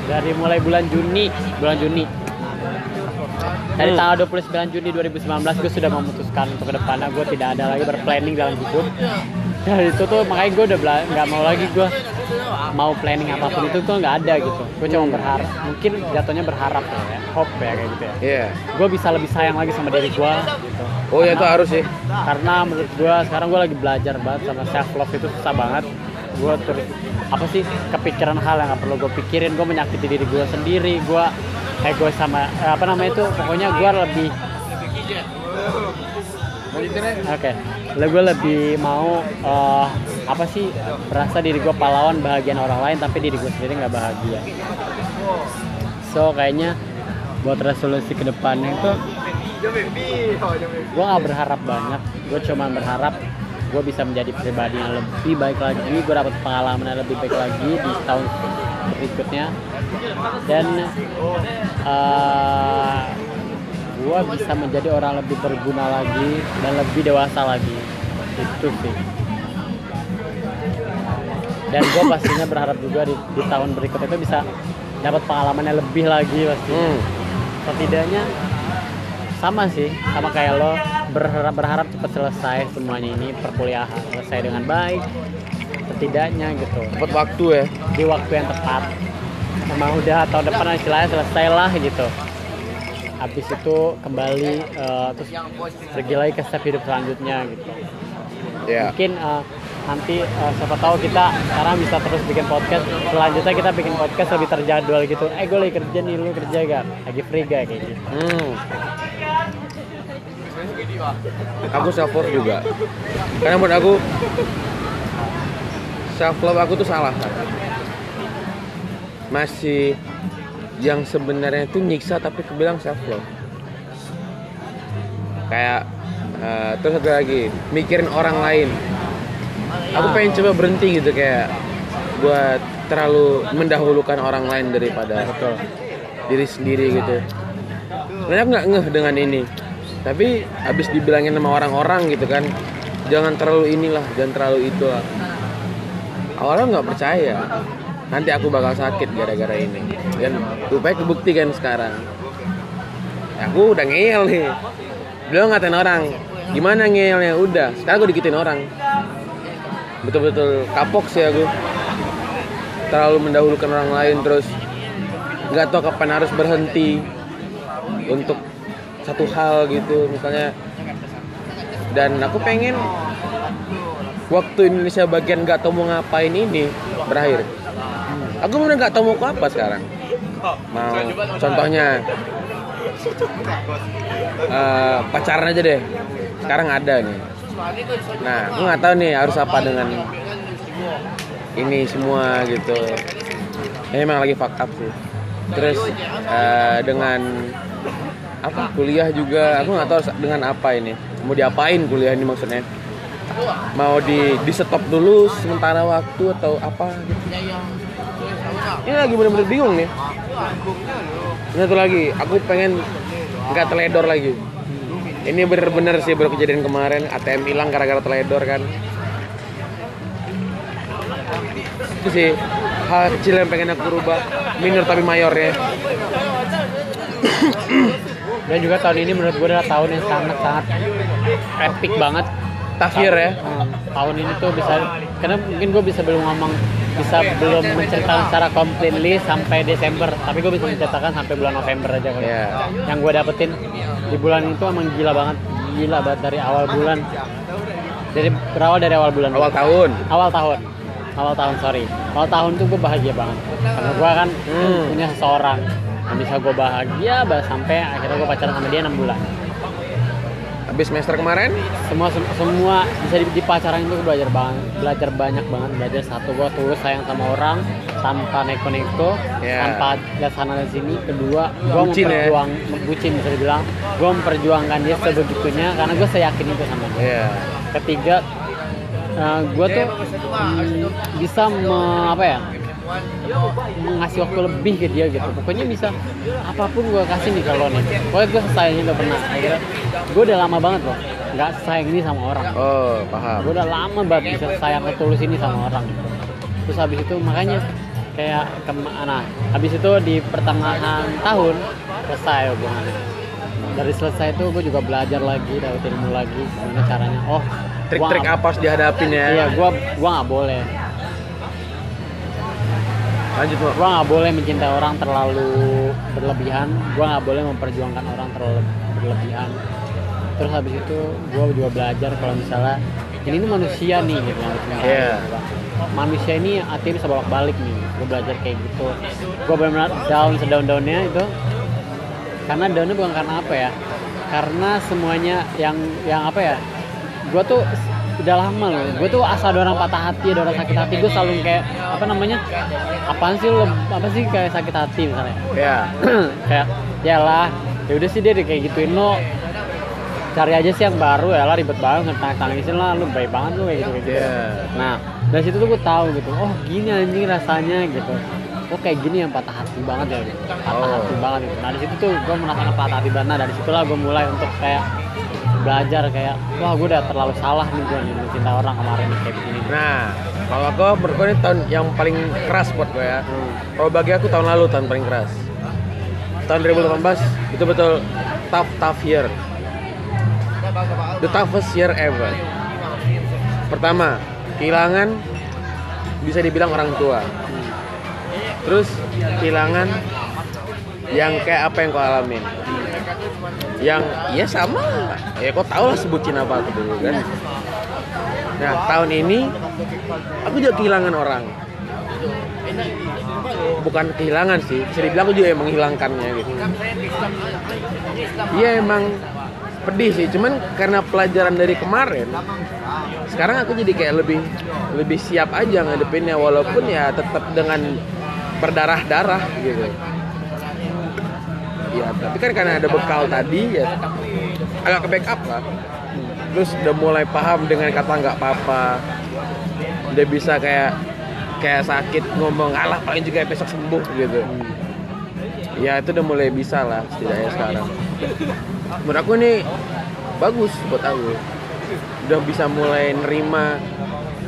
dari mulai bulan Juni bulan Juni. Dari Hmm. tanggal 29 Juni 2019 gue sudah memutuskan untuk ke depannya gue tidak ada lagi berplanning dalam hidup. Dari itu tuh makanya gue udah nggak mau lagi gue mau planning apa pun itu tuh nggak ada gitu. Gue cuma berharap mungkin jatuhnya berharap ya hope ya kayak gitu ya. Iya. Gue bisa lebih sayang lagi sama diri gue gitu. Oh ya itu harus sih. karena menurut gue sekarang gue lagi belajar banget sama self love itu susah banget. Gue terus apa sih kepikiran hal yang gak perlu gue pikirin gue menyakiti diri gue sendiri gue egois sama eh, apa namanya itu pokoknya gue lebih oke. Lah gue lebih mau eh, apa sih merasa diri gue pahlawan bahagian orang lain tapi diri gue sendiri nggak bahagia. So kayaknya buat resolusi ke depannya itu gue nggak berharap banyak. Gue cuma berharap gue bisa menjadi pribadi yang lebih baik lagi gue dapat pengalaman yang lebih baik lagi di tahun berikutnya. Dan eh gue bisa menjadi orang lebih berguna lagi dan lebih dewasa lagi. Itu sih. Dan gue pastinya berharap juga di, di tahun berikutnya itu bisa dapat pengalaman yang lebih lagi pasti. Hmm. setidaknya sama sih sama kayak lo berharap berharap cepat selesai semuanya ini perkuliahan selesai dengan baik setidaknya gitu. Tepat waktu ya. Di waktu yang tepat. Sama udah tahun depan istilahnya selesai lah gitu habis itu kembali eh, terus pergi lagi ke step hidup selanjutnya gitu. Ya. Mungkin eh, nanti eh, siapa tahu kita sekarang bisa terus bikin podcast. Selanjutnya kita bikin podcast lebih terjadwal gitu. Eh gue lagi kerja nih lu kerja gak? Lagi free gak kayak gitu? Hmm. aku self love juga. Karena menurut aku self love aku tuh salah. Masih yang sebenarnya itu nyiksa tapi kebilang self love kayak eh, terus ada lagi mikirin orang lain. Aku pengen coba berhenti gitu kayak buat terlalu mendahulukan orang lain daripada betul. diri sendiri gitu. Sebenarnya nggak ngeh dengan ini. Tapi habis dibilangin sama orang-orang gitu kan jangan terlalu inilah jangan terlalu itu lah awalnya nggak percaya nanti aku bakal sakit gara-gara ini. Dan rupanya kebuktikan sekarang. Aku udah ngeyel nih. Beliau ngatain orang gimana ngeyelnya? Udah sekarang gue dikitin orang. Betul-betul kapok sih aku. Terlalu mendahulukan orang lain terus nggak tahu kapan harus berhenti untuk satu hal gitu misalnya. Dan aku pengen waktu Indonesia bagian nggak tahu mau ngapain ini berakhir aku bener nggak tahu mau apa sekarang. Mau. Contohnya eh, pacaran aja deh. Sekarang ada nih. Nah aku nggak tahu nih harus apa dengan ini semua gitu. Ya, emang lagi fuck up sih. Terus eh, dengan apa? Kuliah juga. Aku nggak tahu dengan apa ini. Mau diapain kuliah ini maksudnya? Mau di di stop dulu sementara waktu atau apa gitu ini lagi bener-bener bingung nih. Ini satu lagi aku pengen nggak teledor lagi. Ini bener-bener sih baru kejadian kemarin ATM hilang gara-gara teledor kan. Itu sih hal kecil yang pengen aku rubah minor tapi mayor ya. Dan juga tahun ini menurut gue adalah tahun yang sangat sangat epic banget. Tafir ya. Hmm, tahun ini tuh bisa karena mungkin gue bisa belum ngomong bisa belum menceritakan secara completely sampai Desember. Tapi gue bisa menceritakan sampai bulan November aja kali. Iya. yang gue dapetin di bulan itu emang gila banget. Gila banget dari awal bulan. Dari berawal dari awal bulan. Awal tahun? Awal tahun. Awal tahun sorry. Awal tahun tuh gue bahagia banget. Karena gue kan Hmm. punya seseorang. Yang bisa gue bahagia banget sampai akhirnya gue pacaran sama dia 6 bulan habis semester kemarin semua sem- semua bisa di, di pacaran itu belajar banget belajar banyak banget belajar satu gue tulus sayang sama orang tanpa neko-neko Ya. tanpa lihat sana dan sini kedua gue Bucin ya? memperjuang bucin bisa dibilang gue memperjuangkan dia sebegitunya karena gue seyakin itu sama dia Iya. ketiga gue tuh mm, bisa me- apa ya mengasih waktu lebih ke dia gitu. Pokoknya bisa apa pun gue kasih nih kalau nih. Pokoknya gue sayang udah pernah akhirnya. Gue udah lama banget loh nggak sayang ini sama orang. Oh paham. Gue udah lama banget bisa sayang ketulus ini sama orang. Terus habis itu makanya kayak ke mana habis itu di pertengahan tahun selesai hubungannya. Dari selesai itu gue juga belajar lagi dapat ilmu lagi gimana caranya. Oh trik-trik apa harus dihadapin ya? Iya gue gua nggak boleh lanjut Mak. gua nggak boleh mencintai orang terlalu berlebihan. Gua nggak boleh memperjuangkan orang terlalu berlebihan. Terus habis itu gua juga belajar kalau misalnya ini tuh manusia nih gitu mengenal Iya. manusia ini hatinya bisa bolak balik nih. Gua belajar kayak gitu. Gua benar-benar down sedaun daunnya itu. Karena daunnya bukan karena apa ya? Karena semuanya yang yang apa ya? Gua tuh udah lama loh. Gue tuh asal ada orang patah hati ada orang sakit hati. Gue selalu kayak apa namanya? Apaan sih lo apa sih kayak sakit hati misalnya? Ya kayak ya lah ya udah sih dia di kayak gituin lo. Cari aja sih yang baru ya lah ribet banget tangis tangisin lah lu baik banget lu kayak gitu kayak gitu. Iya. nah dari situ tuh gue tahu gitu oh gini anjing rasanya gitu. Oh kayak gini yang patah hati banget ya gitu. patah Oh. hati banget gitu. nah dari situ tuh gue merasakan patah hati banget. Nah dari situlah gue mulai untuk kayak belajar kayak wah gue udah terlalu salah nih gue nih mencintai orang kemarin nih kayak begini. Nah kalau aku menurut gue ini tahun yang paling keras buat gue ya. Hmm. kalau bagi aku tahun lalu tahun paling keras. Tahun 2018 itu betul tough tough year. The toughest year ever. Pertama kehilangan bisa dibilang orang tua. Terus kehilangan yang kayak apa yang kau alamin yang ya sama. Ya kau tau lah sebutin apa aku dulu kan? Nah tahun ini aku juga kehilangan orang. Bukan kehilangan sih bisa dibilang aku juga emang menghilangkannya gitu. Iya emang pedih sih. Cuman karena pelajaran dari kemarin sekarang aku jadi kayak lebih lebih siap aja ngadepinnya. Walaupun ya tetap dengan berdarah-darah gitu ya tapi kan karena ada bekal tadi ya. Agak ke backup lah. Terus udah mulai paham dengan kata nggak apa-apa. Udah bisa kayak kayak sakit ngomong alah paling juga besok sembuh gitu. Ya itu udah mulai bisa lah setidaknya sekarang. Menurut aku ini bagus buat aku. Udah bisa mulai nerima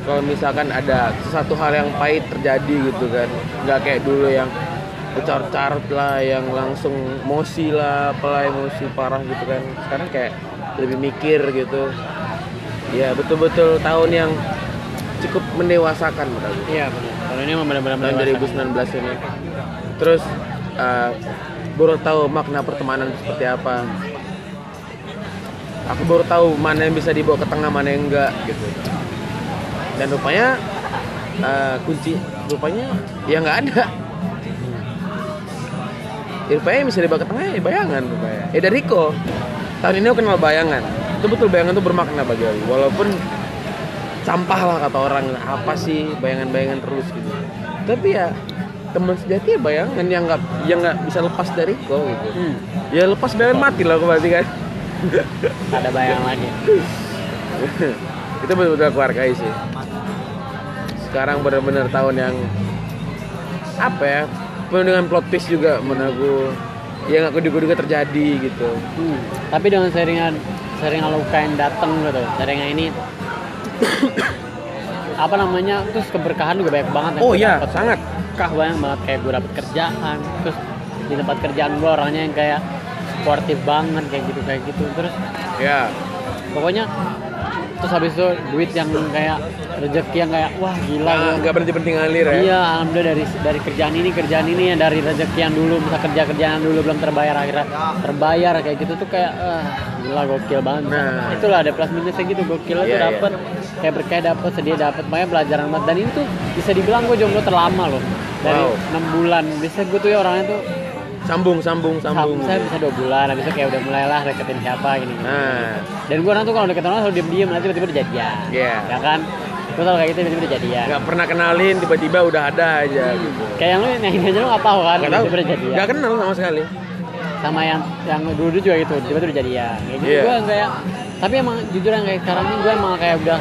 kalau misalkan ada sesuatu hal yang pahit terjadi gitu kan. Nggak kayak dulu yang bercarut-carut lah yang langsung emosi lah apalah emosi parah gitu kan. Sekarang kayak lebih mikir gitu. Ya betul-betul tahun yang cukup mendewasakan Iya benar. Kalau ini benar-benar tahun mendewasakan. 2019 ini. Terus uh, baru tahu makna pertemanan seperti apa. Aku baru tahu mana yang bisa dibawa ke tengah mana yang enggak gitu. Dan rupanya uh, kunci rupanya ya nggak ada Ya, yang bisa dibawa ke tengah ya bayangan eh dari Riko tahun ini aku kenal bayangan. Itu betul bayangan itu bermakna bagi aku walaupun sampah lah kata orang apa sih bayangan-bayangan terus gitu. Tapi ya teman sejati ya bayangan yang nggak yang nggak bisa lepas dari Riko gitu. Hmm, ya lepas bayangan mati lah aku berarti kan. Ada bayangan lagi. itu betul-betul aku hargai sih. Sekarang benar-benar tahun yang apa ya penuh dengan plot twist juga menurut aku yang aku duga-duga terjadi gitu Hmm. Tapi dengan seringan seringan luka yang datang gitu, seringan ini apa namanya terus keberkahan juga banyak banget oh iya dapet. sangat berkah banyak banget kayak gue dapet kerjaan terus di tempat kerjaan gue orangnya yang kayak sportif banget kayak gitu kayak gitu terus ya pokoknya terus habis itu duit yang kayak rezeki yang kayak wah gila nggak gua. nggak berhenti berhenti ngalir ya Iya, alhamdulillah dari dari kerjaan ini kerjaan ini ya dari rezeki yang dulu bisa kerja kerjaan dulu belum terbayar akhirnya terbayar kayak gitu tuh kayak ah, gila gokil banget. Nah. Itulah ada plus minusnya gitu gokil tuh Iya, iya. dapet kayak berkah dapet sedih dapet banyak pelajaran banget dan ini tuh bisa dibilang gue jomblo terlama loh dari Wow. enam bulan. Bisa gue tuh ya orangnya tuh sambung sambung sambung saya bisa dua bulan habis itu kayak udah mulailah deketin siapa gini, gini. nah Dan gue orang tuh kalau deketin orang selalu diem-diem nanti tiba-tiba udah jadian. Iya. Ya kan? Gue selalu kayak gitu tiba-tiba udah jadian. nggak pernah kenalin tiba-tiba udah ada aja gitu Kayak yang lu yang ini aja lu gak tahu kan? nggak tahu Tiba-tiba udah jadian. nggak kenal sama sekali sama yang yang dulu dulu juga gitu tiba-tiba udah jadian kayak gitu Iya. gue kayak tapi emang jujur yang kayak sekarang ini gue emang kayak udah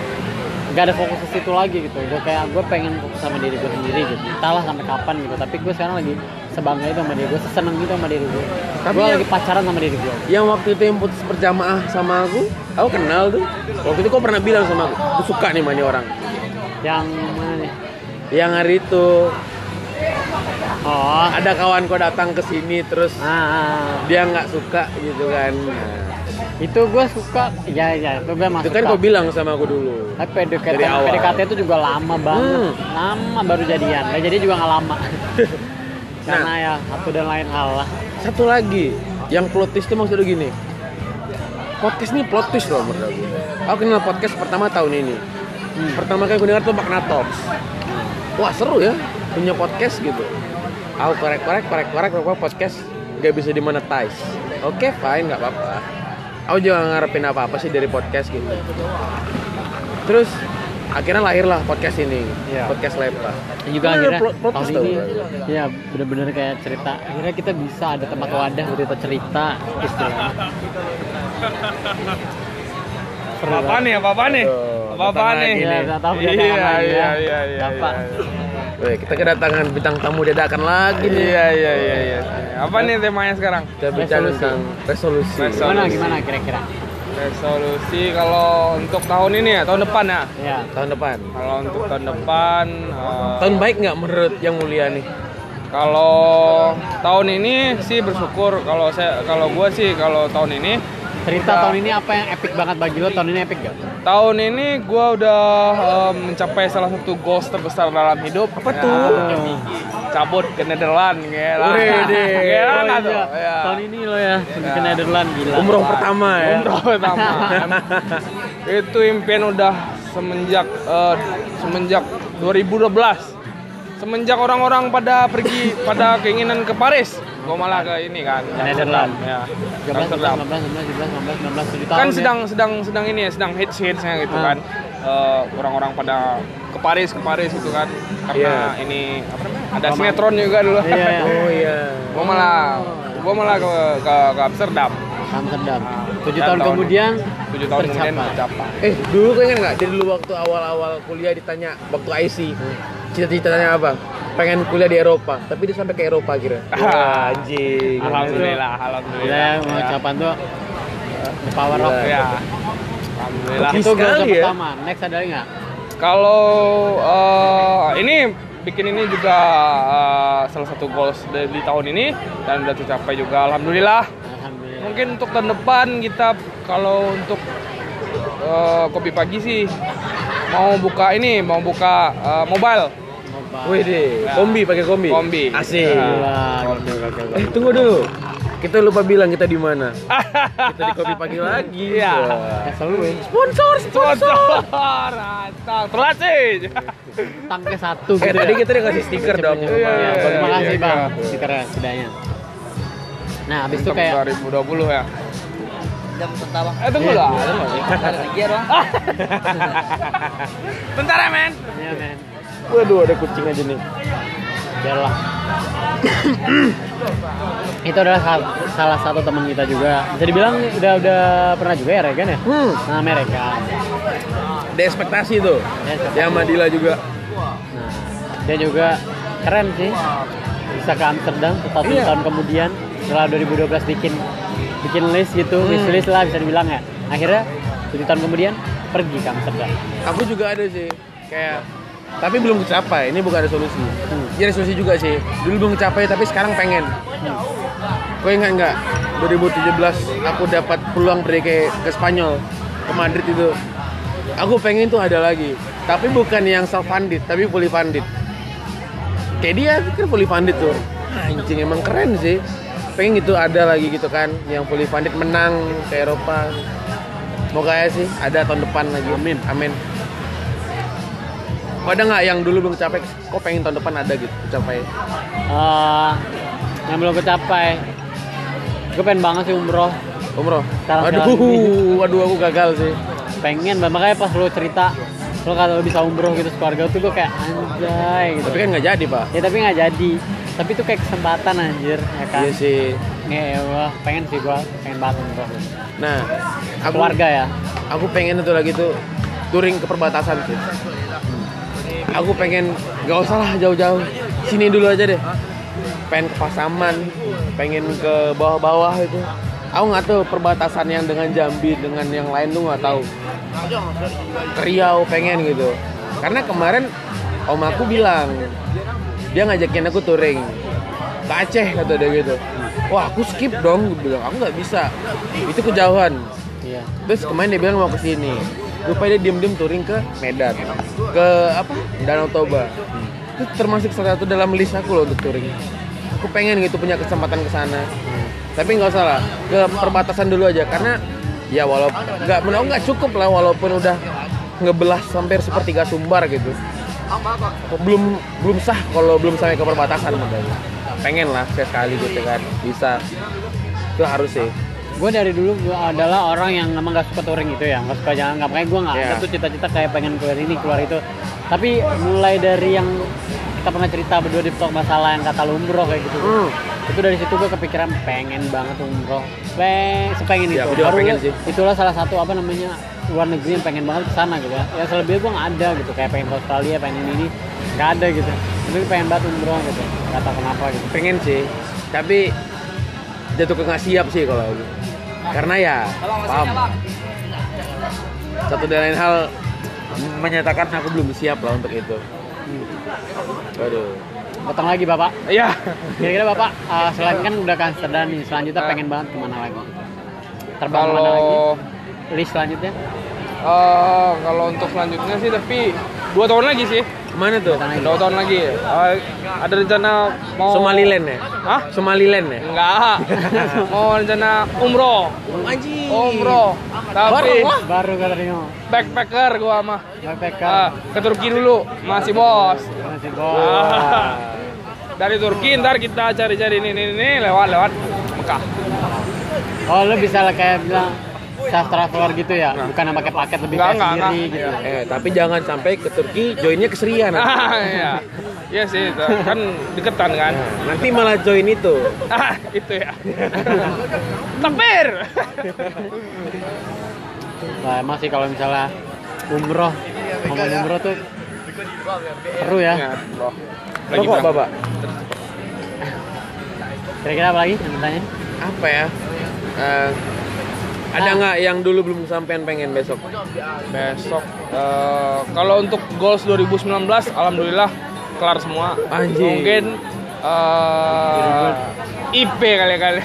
gak ada fokus ke situ lagi gitu gue kayak gue pengen fokus sama diri gue sendiri gitu entahlah sampai kapan gitu tapi gue sekarang lagi sebangga itu sama diri gue seseneng gitu sama diri gue Tapi gue yang- lagi pacaran sama diri gue yang waktu itu yang putus berjamaah sama aku aku kenal tuh. Waktu itu kau pernah bilang sama aku aku suka nih mani orang. Yang mana nih? Yang hari itu. Oh. Ada kawan kau datang ke sini terus ah, ah. dia nggak suka gitu kan. Nah, itu gue suka ya ya itu gue masuk itu kan kau bilang sama aku dulu tapi PDKT. PDKT itu juga lama banget. Hmm. lama baru jadian. Nah, jadi juga nggak lama Nah. karena ya satu dan lain hal lah. Satu lagi yang plot twist itu maksudnya gini. Podcast ini plot twist loh menurut aku. Aku kenal podcast pertama tahun ini. Hmm. pertama kali aku dengar tuh Makna Talks. Wah seru ya punya podcast gitu. Aku korek korek korek korek korek podcast gak bisa dimonetize. Oke fine nggak apa-apa. Aku juga ngarepin apa-apa sih dari podcast gitu. Terus akhirnya lahirlah podcast ini Iya. podcast Lepa Dan juga Bener, akhirnya tahun ini ya bener-bener kayak cerita akhirnya kita bisa ada tempat wadah buat kita cerita istilahnya Seru Apa nih? Apa nih? Apa nih? Iya, nih. nggak tahu Iya, iya, ya. iya, iya, Bapak. Weh, kita kedatangan bintang tamu dadakan lagi nih Iya, iya, iya, iya. Apa nih temanya sekarang? kita bicara Resolusi. tentang resolusi Resolusi. Gimana gimana kira-kira? Resolusi kalau untuk tahun ini ya, tahun depan ya. Ya. tahun depan Kalau untuk tahun depan, eh, tahun baik nggak menurut yang mulia nih kalau tahun ini sih bersyukur. Kalau saya, kalau gua sih kalau tahun ini, Cerita Kita- tahun ini apa yang epic banget bagi lo? Tahun ini epic gak? tahun ini gua udah eh, mencapai salah satu goals terbesar dalam hidup. Apa Ya, tuh? Cabut ke Netherlands, gila. Gila Oh, iya. Ya. Tahun ini lo ya, ke Netherlands gila. umroh pertama ya Umroh pertama. itu impian udah semenjak eh, semenjak 2012. Semenjak orang-orang pada pergi pada keinginan ke Paris, gua malah ke ini kan. Ke Netherlands. Ya. 13, Amsterdam. 14, 15, 16, 19, 7 tahun Kan ya. sedang sedang sedang ini ya, sedang hits hitsnya gitu Ah. kan. Eh, orang-orang pada ke Paris ke Paris gitu kan. Karena ini apa namanya? Ada sinetron juga dulu. Iya, iya. oh iya gua malah gua malah ke ke, ke Amsterdam. Amsterdam. Ah, 7 dan tahun tahun- kemudian Tujuh tahun kemudian tercapai. tercapai. eh dulu ingat nggak dari dulu waktu awal-awal kuliah ditanya waktu IC cita-citanya apa pengen kuliah di Eropa tapi dia sampai ke Eropa kira Wah, anjing Alhamdulillah, alhamdulillah. ya, mau Ya. ucapan tuh the power of Gila. Ya. Alhamdulillah. Itu goal ya. pertama. Next ada lagi nggak? Kalau eh, ini bikin ini juga eh, salah satu goals di, di tahun ini dan udah tercapai juga alhamdulillah. Alhamdulillah. Mungkin untuk tahun depan kita kalau untuk eh, kopi pagi sih mau buka ini, mau buka eh, mobile. Mobile. Wih deh, Ya. kombi pakai kombi. Kombi. Asik. Ya. Wah, Eh tunggu dulu. Kita lupa bilang kita di mana. kita di kopi pagi lagi. Iya. Eh, selalu ya. Sponsor, Sponsor, rantang, telat sih. Tangke satu Eh gitu tadi ya. kita udah kasih stiker dong. Iya, Iya, iya, iya, Terima iya, kasih iya. bang, stikernya setidaknya. Nah, habis itu kayak 2020 ya. jam pertama Eh tunggu Iya. lah. lagi ya doang Bentar ya men. Iya, men. Waduh ada kucing aja nih. Biarlah. itu adalah sal- salah satu teman kita juga. Bisa dibilang udah udah pernah juga ya Regan ya? Hmm. Nah, mereka. Ada ekspektasi tuh. Ya, Ya. Madila juga. Nah, dia juga keren sih. Bisa ke Amsterdam satu Iya. tahun kemudian setelah 2012 bikin bikin list gitu, Hmm. wish list lah bisa dibilang ya. Akhirnya tujuh tahun kemudian pergi ke Amsterdam. Aku juga ada sih. Kayak tapi belum kecapai. Ini bukan resolusi. Hmm. Jadi resolusi juga sih. Dulu belum kecapai tapi sekarang pengen. Gue ingat nggak 2017 aku dapat peluang pergi ke, ke Spanyol ke Madrid itu. Aku pengen tuh ada lagi. Tapi bukan yang self funded, tapi fully funded. Kayak dia kan fully funded tuh. Anjing emang keren sih. Pengen gitu ada lagi gitu kan yang fully funded menang ke Eropa. Semoga ya sih ada tahun depan lagi. Amin. Amin. Kok ada nggak yang dulu belum capai? Kok pengen tahun depan ada gitu capai? Eh, yang belum kecapai. Gue pengen banget sih umroh. Umroh. Sekarang- Aduh, waduh aku gagal sih. Pengen, makanya pas lo cerita lo kalau bisa umroh gitu sekeluarga tuh gue kayak anjay gitu. Tapi kan nggak jadi pak. Ya tapi nggak jadi. Tapi itu kayak kesempatan anjir, ya kan? Iya sih. Ya, ya Allah, pengen sih gua, pengen banget umroh. Nah, aku Keluarga ya. aku pengen itu lagi tuh touring ke perbatasan sih. Aku pengen nggak usah lah jauh-jauh. Sini dulu aja deh. Pengen ke Pasaman, pengen ke bawah-bawah itu. Aku nggak tahu perbatasan yang dengan Jambi dengan yang lain tuh nggak tahu. Ke Riau pengen gitu. Karena kemarin om aku bilang dia ngajakin aku touring ke Aceh kata dia gitu. Wah aku skip dong, gue bilang aku nggak bisa. Itu kejauhan. Iya. Terus kemarin dia bilang mau ke sini. Rupanya dia diem-diem touring ke Medan. Ke apa? Danau Toba. Itu termasuk salah satu dalam list aku loh untuk touring. Aku pengen gitu punya kesempatan ke sana. Tapi nggak usah lah, ke perbatasan dulu aja karena ya walaupun nggak menurut aku nggak cukup lah walaupun udah ngebelah hampir sepertiga sumbar gitu. Belum belum sah kalau belum sampai ke perbatasan makanya. Pengen lah sekali gitu kan bisa. Itu harus sih. Gue dari dulu gua adalah orang yang emang gak suka touring itu ya, gak suka jalan, nggak makanya gue nggak ada Iya. tuh cita-cita kayak pengen keluar ini keluar itu. Tapi mulai dari yang kita pernah cerita berdua di talk masalah yang kata lu umroh kayak gitu. Hmm. Itu dari situ gue kepikiran pengen banget umroh. Peng, sepengen Iya, itu. Baru pengen sih. Itulah salah satu apa namanya luar negeri yang pengen banget ke sana gitu ya. Ya selebihnya gue nggak ada gitu, kayak pengen ke Australia, pengen ini ini, nggak ada gitu. Tapi pengen banget umroh gitu. Gak tau kenapa gitu. pengen sih tapi jatuh ke nggak siap sih kalau aku karena ya paham satu dan lain hal menyatakan aku belum siap lah untuk itu Waduh Potong lagi bapak. Iya. Kira-kira bapak uh, selain kan udah ke Amsterdam nih, selanjutnya Ah. pengen banget ke mana lagi? Terbang ke mana lagi? Kalau List selanjutnya? eh, kalau untuk selanjutnya sih tapi dua tahun lagi sih. Ke mana tuh? Dua tahun lagi. Eh, ada rencana mau Somaliland ya Hah? Somaliland ya Enggak. mau rencana umroh. Anjing Umroh. Tapi. Baru kata Rio. backpacker gua mah. Backpacker. Ah, ke Turki dulu, masih bos. Masih bos. Ah. Dari Turki ntar kita cari-cari ini ini ini lewat lewat Mekah. Oh lu bisa lah kayak bilang self traveler gitu ya, bukan yang pakai paket lebih Enggak, kayak enggak, sendiri enggak. gitu. eh tapi jangan sampai ke Turki joinnya ke Seria nanti. Iya. Iya sih, itu. kan deketan kan. Nah, nanti malah join itu Ah, itu ya. Takbir. Nah, emang sih kalau misalnya umroh, ngomong umroh tuh seru ya. Rokok bilang. bapak Kira-kira apa lagi yang ditanya? apa ya Eh, ada nggak yang dulu belum sampean pengen besok Besok eh, kalau untuk goals 2019 alhamdulillah kelar semua. Anjing. Mungkin eh IP kali-kali.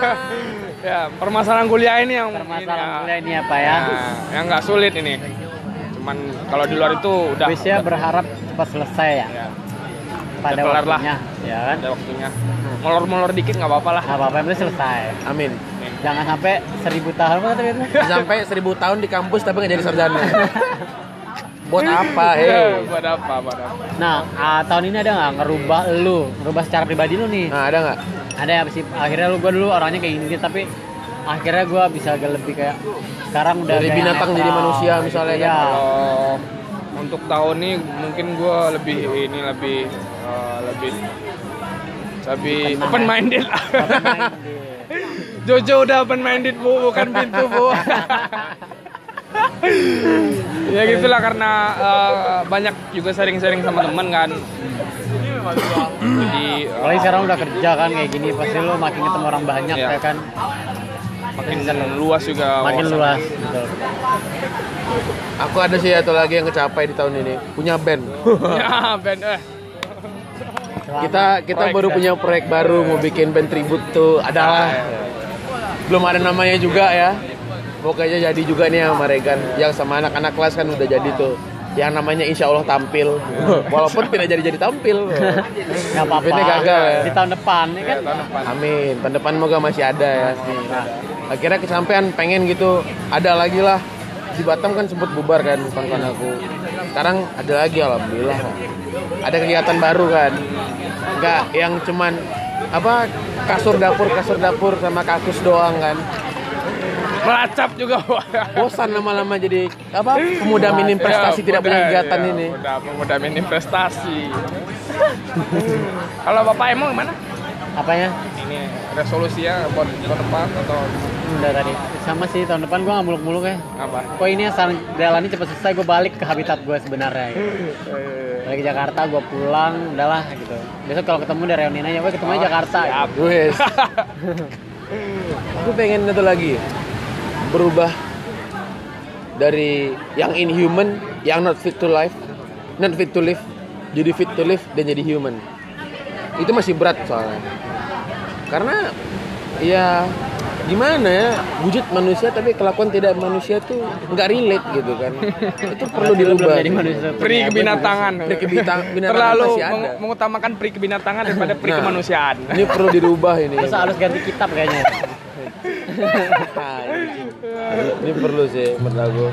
ya, permasalahan kuliah ini yang permasalahan kuliah ini ini apa ya, ya ya, yang nggak sulit ini. Cuman kalau di luar itu udah Bisnya berharap cepat selesai ya ya, pada kelar lah. waktunya ya kan ada waktunya. Molor-molor dikit nggak apa-apa lah. nggak apa-apa yang selesai Amin. Jangan sampai seribu tahun apa tadi itu Sampai seribu tahun di kampus tapi nggak jadi sarjana. Buat apa, Eh, hei? buat apa, buat apa? nah ah, tahun ini ada nggak ngerubah lu ngerubah secara pribadi lu nih Nah, ada nggak? ada ya sih akhirnya lu gua dulu orangnya kayak gini tapi akhirnya gua bisa agak lebih kayak sekarang udah Dari binatang jadi manusia misalnya kan? Iya. Kalau untuk tahun ini mungkin gue lebih ini lebih eh, lebih lebih open ya. minded Open-minded. Jojo udah open minded bu bukan pintu bu ya gitulah karena eh, banyak juga sharing-sharing sama teman kan jadi eh, Apalagi sekarang udah kerja kan kayak gini pasti lu makin ketemu orang banyak Iya. ya kan makin luas juga makin wawasan. luas betul. Aku ada sih satu lagi yang kecapai di tahun ini. Punya band. ya band eh kita kita Proyek baru ya. punya proyek baru mau bikin band tribute tuh adalah belum ada namanya juga ya. Pokoknya jadi juga nih sama Regan. Yang sama anak-anak kelas kan udah jadi tuh. Yang namanya Insya Allah tampil. Walaupun tidak jadi jadi tampil. Nggak apa-apa. Bandnya gagal ya. Di tahun depan ya kan? Tahun depan Amin. Tahun depan moga masih ada ya. Akhirnya kesampaian pengen gitu. Ada lagi lah. Di Batam kan sempat bubar kan kawan aku. Sekarang ada lagi alhamdulillah. Ada kegiatan baru kan. Nggak yang cuman apa kasur dapur kasur dapur sama kakus doang kan melacap juga bosan lama-lama jadi apa pemuda minim prestasi Ya, tidak punya kegiatan ya, ini Muda, pemuda minim prestasi. Kalau Bapak emang gimana? Apanya Ini resolusinya buat tahun depan atau udah tadi sama sih tahun depan gua nggak muluk-muluk ya apa? kok ini asal jalannya cepat selesai gue balik ke habitat gue sebenarnya gitu. balik ke Jakarta gue pulang udahlah gitu besok kalau ketemu dari reunian aja gue ketemu aja Jakarta gitu. Siap. Wes. aku pengen itu lagi berubah dari yang inhuman yang not fit to life not fit to live jadi fit to live dan jadi human itu masih berat soalnya. Karena ya gimana ya wujud manusia tapi kelakuan tidak manusia tuh nggak relate gitu kan. Itu perlu dirubah jadi manusia Pri kebinatangan. Pri kebinatang- binatangan Terlalu meng- mengutamakan pri kebinatangan daripada pri Nah. kemanusiaan. ini perlu dirubah ini. Terus harus ganti kitab kayaknya? Ini perlu sih menurut aku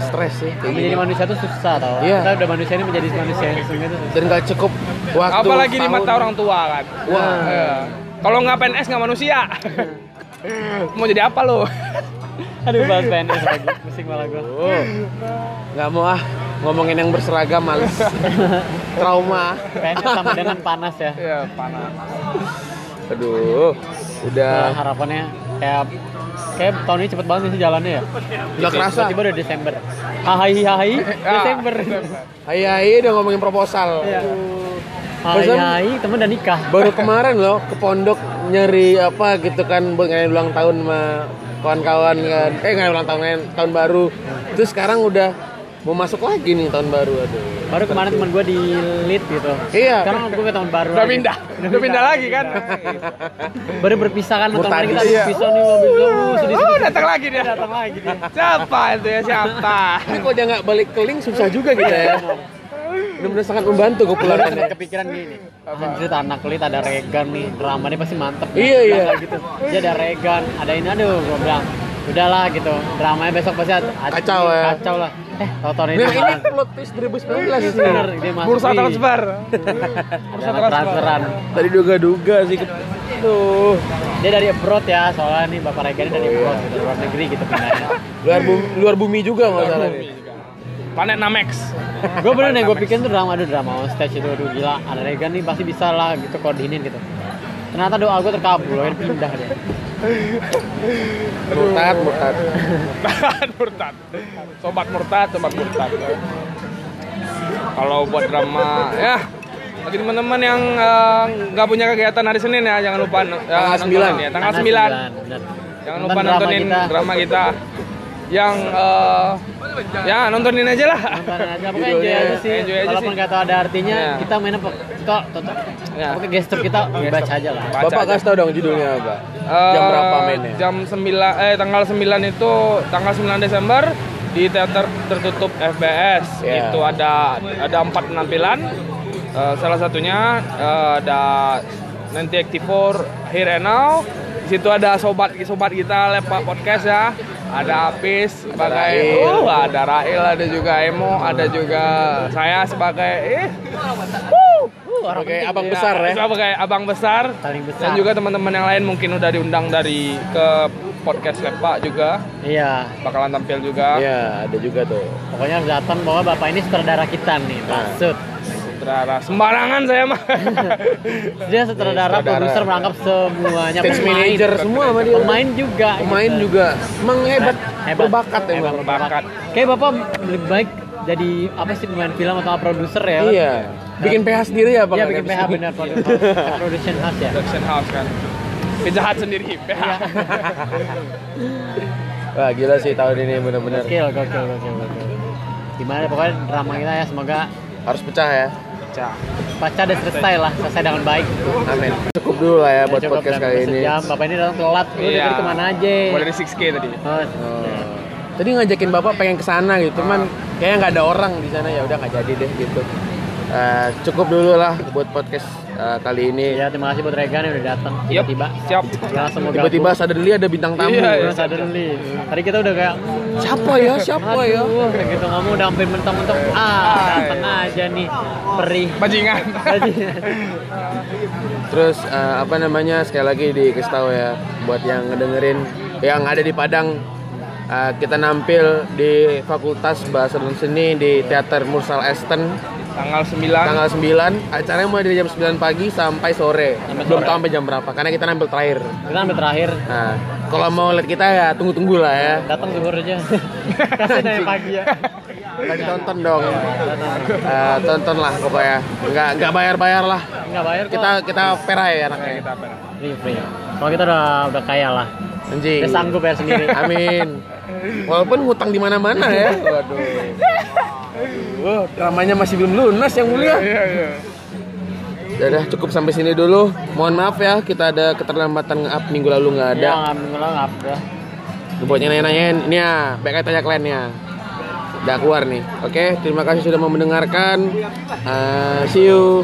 stres sih kayak menjadi gini. manusia tuh susah tau Iya. kita udah manusia ini menjadi manusia yang sesungguhnya tuh susah dan gak cukup waktu Apalagi di mata orang tua kan. Wah. Iya. Kalau nggak PNS nggak manusia. Mau jadi apa lo? aduh bahas PNS lagi pusing malah gue Oh, nggak mau ah ngomongin yang berseragam males trauma PNS sama dengan panas ya Iya panas. aduh Nah, udah harapannya kayak kayak tahun ini cepet banget sih jalannya ya. Nggak kerasa. tiba-tiba udah Desember. Hahai hahai Ah, Desember. hai hai udah ngomongin proposal. Iya. Hai hai temen udah nikah. baru kemarin loh ke pondok nyari apa gitu kan buat ngadain ulang tahun sama kawan-kawan kan. Eh ngadain ulang tahun tahun baru. Terus sekarang udah mau masuk lagi nih tahun baru aduh. Baru kemarin temen gue di lead gitu. Iya. sekarang gue ke tahun baru Udah pindah, udah pindah lagi kan. baru berpisah kan tahun kemarin kita Murtadi. berpisah nih mau bisa uh, sedih Oh datang lagi dia. datang lagi dia. Siapa itu ya? Siapa? tapi kalau dia nggak balik ke link susah juga gitu ya. Benar-benar sangat membantu Gue kepulangannya. kepikiran gini. Anjir anak lead ada Regan nih Drama dia pasti mantep. Iya, iya. gitu. Dia ada Regan Ada ini aduh gue bilang Udahlah gitu. Dramanya besok pasti Kacau ya. Kacau lah Eh ini ini plot twist 2019 sih. Bener dia masuk Bursa transfer. Bursa transferan Tadi duga-duga sih. Tuh. Dia dari abroad ya Soalnya nih Bapak Regan ini dari abroad gitu, Dari luar negeri gitu pindahnya Luar bumi, luar bumi juga nggak salah nih. Planet Namex. gue bener nih gue pikir tuh drama aduh drama on stage itu aduh gila ada Regan nih pasti bisa lah gitu koordinin gitu ternyata doa gue terkabul loh pindah dia Murtad, murtad. Murtad, murtad. Sobat murtad, sobat murtad. Kalau buat drama, ya bagi teman-teman yang eh, nggak punya kegiatan hari Senin ya, jangan lupa ya, Tanggal nontonin 9. ya, tanggal 9. bener. Jangan Nonton lupa drama nontonin kita. drama kita yang eh, ya nontonin aja lah. Nonton aja pokoknya enjoy aja sih. enjoy aja Walaupun sih. nggak tahu ada artinya, Ya. kita mainnya kok kok toto. Ya. Pokoknya gestur kita baca aja lah. Baca Bapak kasih tau dong judulnya apa? Eh, Jam berapa mainnya? Jam 9 eh tanggal 9 itu tanggal 9 Desember di teater tertutup FBS. Ya. Itu ada ada empat penampilan. Eh, salah satunya eh, ada nanti Activor Here and Now. Di situ ada sobat sobat kita lepak podcast ya. Ada Apis sebagai Rail. oh, ada Rail, ada juga Emo, ada juga saya sebagai eh Oke, abang besar ya. sebagai abang besar Paling besar. dan juga teman-teman yang lain mungkin udah diundang dari ke podcast Lepak juga Iya. bakalan tampil juga Iya, ada juga tuh. Pokoknya datang bahwa bapak ini sutradara kita nih, maksud. Sutradara sembarangan saya mah Dia sutradara, produser merangkap semuanya. Stage Pemain. manager semua sama dia. Pemain juga. Pemain gitu. juga. Emang hebat, Hebat. berbakat Hebat, emang. berbakat Kayak bapak lebih baik jadi apa sih pemain film atau produser ya? kan? Iya. Bikin PH sendiri ya, Bang? Iya bikin PH benar produ- production house ya. production house kan penjahat sendiri PH Iya. Wah, gila sih tahun ini bener-bener. Gokil, gokil, gokil, gokil. Gimana pokoknya drama kita ya semoga Harus pecah ya. Baca dan selesai lah, selesai dengan baik. Amin. Cukup dulu lah ya buat Ya, podcast kali ini. sejam. Bapak ini datang telat. Lu Iya. dari ke mana aja? Gua dari 6K tadi Oh, Oh. Tadi ngajakin bapak pengen ke sana gitu, cuman kayaknya nggak ada orang di sana ya udah nggak jadi deh gitu. Eh, cukup dulu lah buat podcast eh, kali ini. Ya terima kasih buat Regan yang udah datang tiba-tiba. siap Ya, langsung mau Tiba-tiba suddenly ada bintang tamu. Iya, iya. suddenly. Tadi kita udah kayak Siapa ya? Siapa ya? Aduh, kayak gitu kamu udah hampir mentang-mentang ah datang aja nih perih. bajingan Terus eh, apa namanya sekali lagi dikasih tahu ya buat yang ngedengerin yang ada di Padang eh, kita nampil di Fakultas Bahasa dan Seni di Teater Mursal Esten tanggal 9 tanggal 9 acaranya mulai dari jam 9 pagi sampai sore Sampai belum sore. tahu sampai jam berapa karena kita nampil terakhir Kita sampai terakhir nah kalau mau lihat kita ya tunggu-tunggu lah ya datang zuhur aja. Kasih dari pagi ya. Kita ditonton dong. Eh, tonton lah pokoknya nggak nggak bayar bayar lah Enggak bayar kok. kita kita perai anaknya kita apa free free. Kalau kita udah udah kaya lah. anjing sanggup bayar sendiri. Amin. Walaupun ngutang di mana-mana ya. Waduh. Waduh, dramanya masih belum lunas yang mulia. iya iya Ya udah cukup sampai sini dulu. Mohon maaf ya, kita ada keterlambatan nge-up minggu lalu nggak ada. Ya nggak minggu lalu nggak ada. Buat yang nanya-nanyain, ini ya, baik tanya kliennya. Udah keluar nih. Oke, terima kasih sudah mau mendengarkan. Eh, see you.